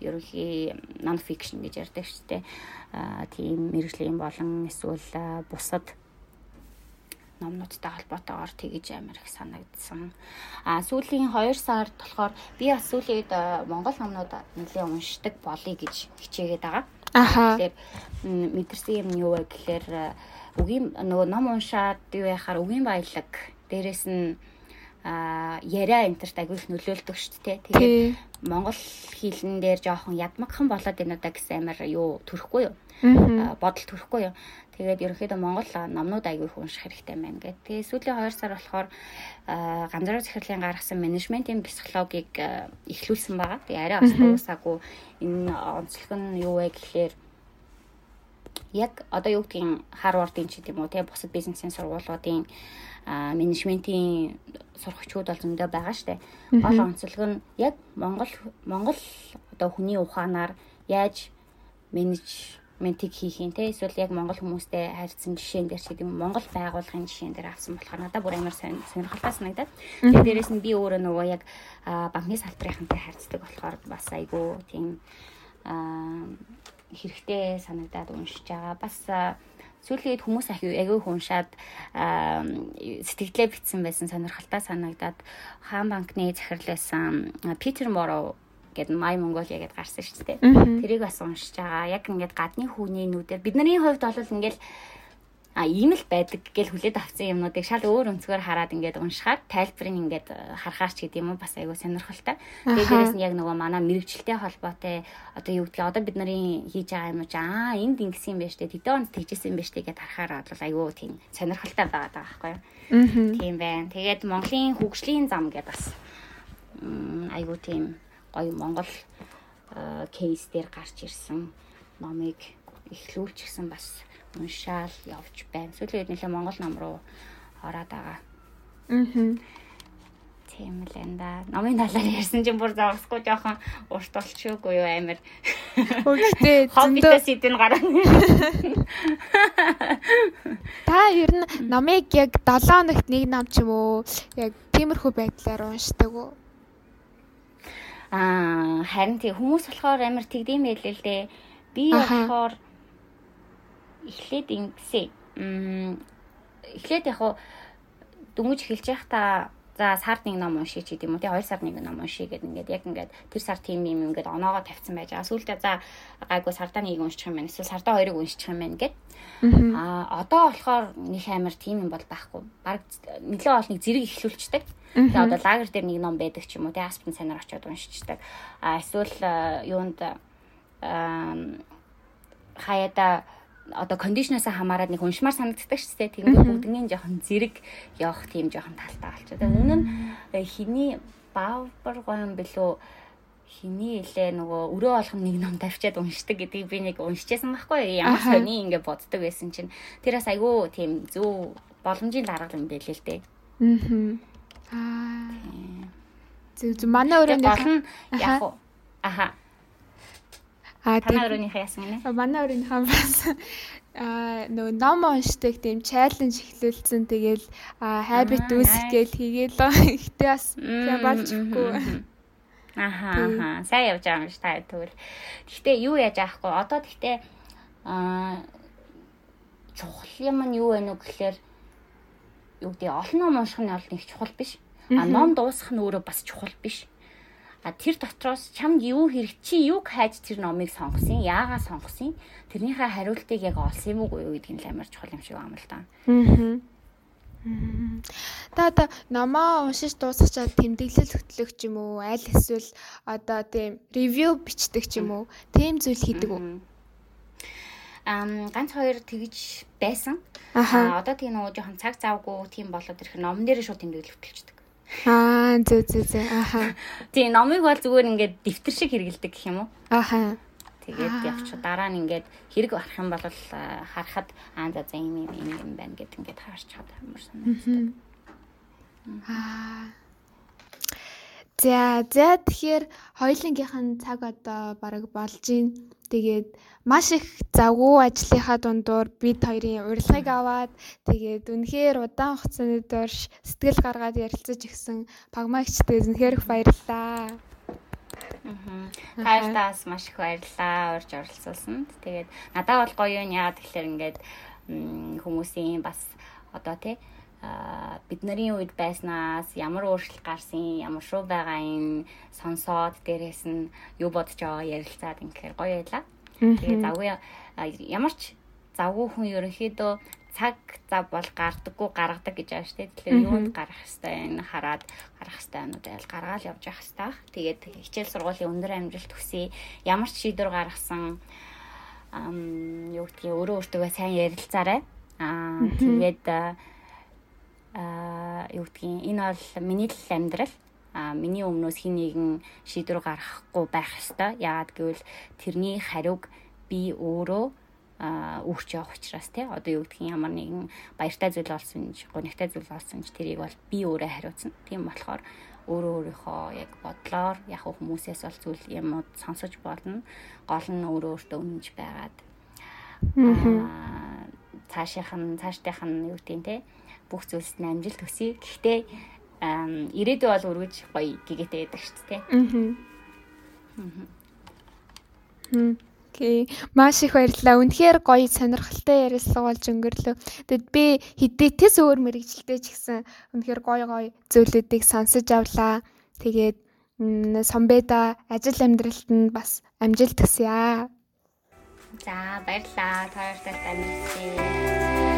S3: ерөнхий non fiction гэж ярьдаг шүү дээ. Тийм мэрэгжлийн болон эсвэл бусад номнуудтай холбоотойгоор тэгэж амар их санагдсан. А сүүлийн 2 сард болохоор би бас сүүлийн үед монгол номнууд нэлээд уншдаг болъё гэж хичээгээд байгаа.
S2: Аха.
S3: Тэгэхээр мэдэрсэн юм юу вэ гэхээр үгийн нөгөө ном уншаад юу яхаар үгийн баялаг дээрэс нь яриа энтерт агүй их нөлөөлдөг шүү дээ. Тэгээд монгол хэлэн дээр жоохон ядмагхан болоод байна удаа гэсэн амар юу төрөхгүй юу? бодол төрөхгүй юу? Тэгээд ерөнхийдөө Монгол номнууд аягүй их унших хэрэгтэй байна гэдэг. Тэгээ сүүлийн 2 сар болохоор ганцаараа захирлын гаргасан менежментийн психологийг эхлүүлсэн байгаа. Тэгээ арай бас дуусаагүй энэ онцлог нь юу вэ гэхээр яг одоо юу гэдгийг Харвардын ч гэдэм үү те бусад бизнесийн сургуулиудын менежментийн сурагчид бол зөндөө байгаа штэ. Гол онцлог нь яг Монгол Монгол одоо хүний ухаанаар яаж менеж ментиг хийх юм те? Эсвэл яг монгол хүмүүстэй харьцсан жишээн дээр ч гэдэг юм монгол байгууллагын жишээн дээр авсан болохоор надад бүр амар сонирхолтой санагдаад. Тэгээд дээрэс нь би өөрөө нөгөө яг банкны салбарынхантай харьцдаг болохоор бас айгүй тийм хэрэгтэй санагдаад уншиж байгаа. Бас сүүлийн үед хүмүүс аягүй хүншаад сэтгэлдээ битсэн байсан сонирхолтой санагдаад хаан банкны захирал байсан Питер Моро гэд Май Монголиа гэд гарсан шүү дээ. Тэрийг бас уншиж байгаа. Яг ингээд гадны хүүний нүдээр бидний хувьд бол ингээд а ийм л байдаг гэж хүлээд авсан юмнуудыг шал өөр өнцгөр хараад ингээд уншихаар тайлбарыг ингээд харахаар ч гэдэм юм бас айгүй сонирхолтой. Тэгээд дээрэс нь яг нөгөө манай мэрэгчлэлтэй холбоотой одоо юу гэдгийг одоо бид нарын хийж байгаа юм чи аа энд ингэсэн юм байна штэ тэдэн онд тэгжсэн юм байна штэ гэдээ харахаар бол айгүй тийм сонирхолтой байгаа даа байхгүй юу. Тийм байна. Тэгээд Монголын хөгжлийн зам гэдээ бас айгүй тийм гоё Монгол кейс дээр гарч ирсэн номыг эхлүүлчихсэн бас уншаал явж байна. Сүүлийн үед нэлээ Монгол ном руу ороод байгаа. Аа. Тийм л энэ да. Номын талаар ярьсан чинь бүр зогсохгүй жоохон урт болчихгүй юу амир.
S2: Үгтэй
S3: зөндөө сэдвэн гараа.
S2: Та ер нь номыг яг 7 хоногт нэг ном ч юм уу яг тиймэрхүү байдлаар уншдаг уу?
S3: Аа харин тий хүмүүс болохоор амар тэгдэм байлээ л дээ. Би болохоор эхлээд ингэсэн. Эхлээд яг дөнгөж эхэлж байхдаа За сард нэг ном уншиж гэдэг юм уу тий 2 сард нэг ном уншиж гэдэг ингээд яг ингээд тэр сар тийм юм ингээд оноогоо тавьсан байж байгаа. Сүүлдээ за гайгүй сардаа нэг уншчих юм байна. Эсвэл сардаа хоёрыг уншчих юм байна гэд. Аа одоо болохоор нэг амар тийм юм бол байхгүй. Бараг нэлээд ол нэг зэрэг эхлүүлчихдэг. Тэгээ одоо лагер дээр нэг ном байдаг ч юм уу тий аспин цанаар очиод уншчихдаг. Аа эсвэл юунд аа хаяада одоо кондишнээс хамаарат нэг уншмаар санагддаг шүү дээ. Тэгээд бүгднийг жоохон зэрэг явах тийм жоохон талтай болчиход. Өмнө нь э, хиний баавар гоон билүү? Хиний илээ нөгөө өрөө олох нэг ном тавьчаад уншдаг гэдгийг би нэг уншижсэн байхгүй. Ямар сони ингэ боддог байсан чинь. Тэр бас айгүй тийм зөв боломжийн дарга юм байлээ л дээ.
S2: Аа. Зөв зөв. Манай өрөөнд
S3: яг аха А танай өрөөнийхөө яасан гинэ?
S2: Манай өрөөнийхөө бас а нөгөө ном уншдаг тийм чаленж эхлүүлсэн. Тэгэл habit үүсэх гээл хийгээл ихтэй бас тийм болчихгүй.
S3: Аха аха. Сайн явж байгаа юм ш та тэгвэл. Гэхдээ юу яаж аахгүй? Одоо тэгтээ а чухал юм нь юу вэ нү гэхээр юу гэдэг олон ном унших нь бол нэг чухал биш. А ном дуусгах нь өөрөө бас чухал биш А тэр дотроос чамд юу хэрэг чи юг хайж тэр номыг сонгосон? Яагаад сонгосон? Тэрнийхээ хариултыг яг олсон юм уу гэдгийг нь амар чухал юм шиг байна л да. Аа.
S2: Та одоо номоо уншиж дуусгачаад тэмдэглэл хөтлөх ч юм уу аль эсвэл одоо тийм ревю бичдэг ч юм уу тийм зүйл хийдэг үү?
S3: ам ганц хоёр тэгж байсан. Аа одоо тийм нөгөө жоохон цаг завгүй тийм болоод ирэх номон дээр шууд тэмдэглэл хөтлөждөг.
S2: Аа зөө зөө зөө ааха.
S3: Тийм номыг бол зүгээр ингээд дэвтэр шиг хэрэгэлдэг гэх юм уу?
S2: Ааха.
S3: Тэгээд явчих. Дараа нь ингээд хэрэг барах юм бол харахад аа за за юм юм юм байна гэд ингээд хаарч чад амар санагддаг.
S2: Аа. За за тэгэхээр хоёулынгийнх нь цаг одоо бараг болж гин. Тэгээд маш их завгүй ажлынхаа дундуур бид хоёрын урилгыг аваад тэгээд үнэхээр удаан хугацааны дорш сэтгэл гаргаад ярилцаж ирсэн пагмагчдээ үнэхээр их баярлалаа.
S3: Тайлтаас маш их баярлалаа урьж оролцуулсанд. Тэгээд надад бол гоё юм яа тэгэхээр ингээд хүмүүсийн бас одоо тий бид нарын үед байснаас ямар өөрчлөлт гарсан, ямар шуу байгаа юм сонсоод дээрээс нь юу бодож байгаа ярилцаад ингээр гоё байлаа. Тэгээ завгүй ямар ч завгүй хүн ерөнхийдөө цаг зав бол гардаггүй гаргадаг гэж шүү дээ. Тэгэхээр юунд гарах хэвээр энэ хараад гарах хэвээр юмуд айл гаргаал явж явах хэвээр. Тэгээд хичээл сургуулийн өндөр амжилт төсөй ямар ч шийдвэр гаргасан ам юу гэдгийг өөрөө өөртөө сайн ярилцаарай. Аа тэгээд аа юу гэдгийг энэ бол миний л амьдрал а миний өмнөөс хин нэгэн шийдвэр гаргахгүй байх ёстой. Яагаад гэвэл тэрний хариуг би өөрөө үүрч явах учраас тий одоо юу гэдгийг ямар нэгэн баяртай зүйл болсон ч гонигтай зүйл болсон ч тэрийг бол би өөрөө хариуцна. Тийм болохоор өөрөө өөрийнхөө яг бодлоор яг хүмүүсээс бол зүйл юмуд сонсож болно. Гол нь өөрөө өөртөө үнэнж байгаад аа цаашийнх нь цаашдынх нь юу гэдэг те бүх зүйлс нь амжилт төсөй. Гэхдээ ирээдүй бол өргөж гоё гэгээтэй байдаг шүү дээ. Аа.
S2: Окей. Маш их баярлалаа. Үнэхээр гоё сонирхолтой ярилцлага болж өнгөрлөө. Тэгэд би хэдийтэс өөр мэрэгжилтэй ч гэсэн үнэхээр гоё гоё зүйлүүдийг сонсож авлаа. Тэгээд Сомбеда ажил амьдралд нь бас амжилт хүсье.
S3: За баярлалаа. Та хоёртай танилцъя.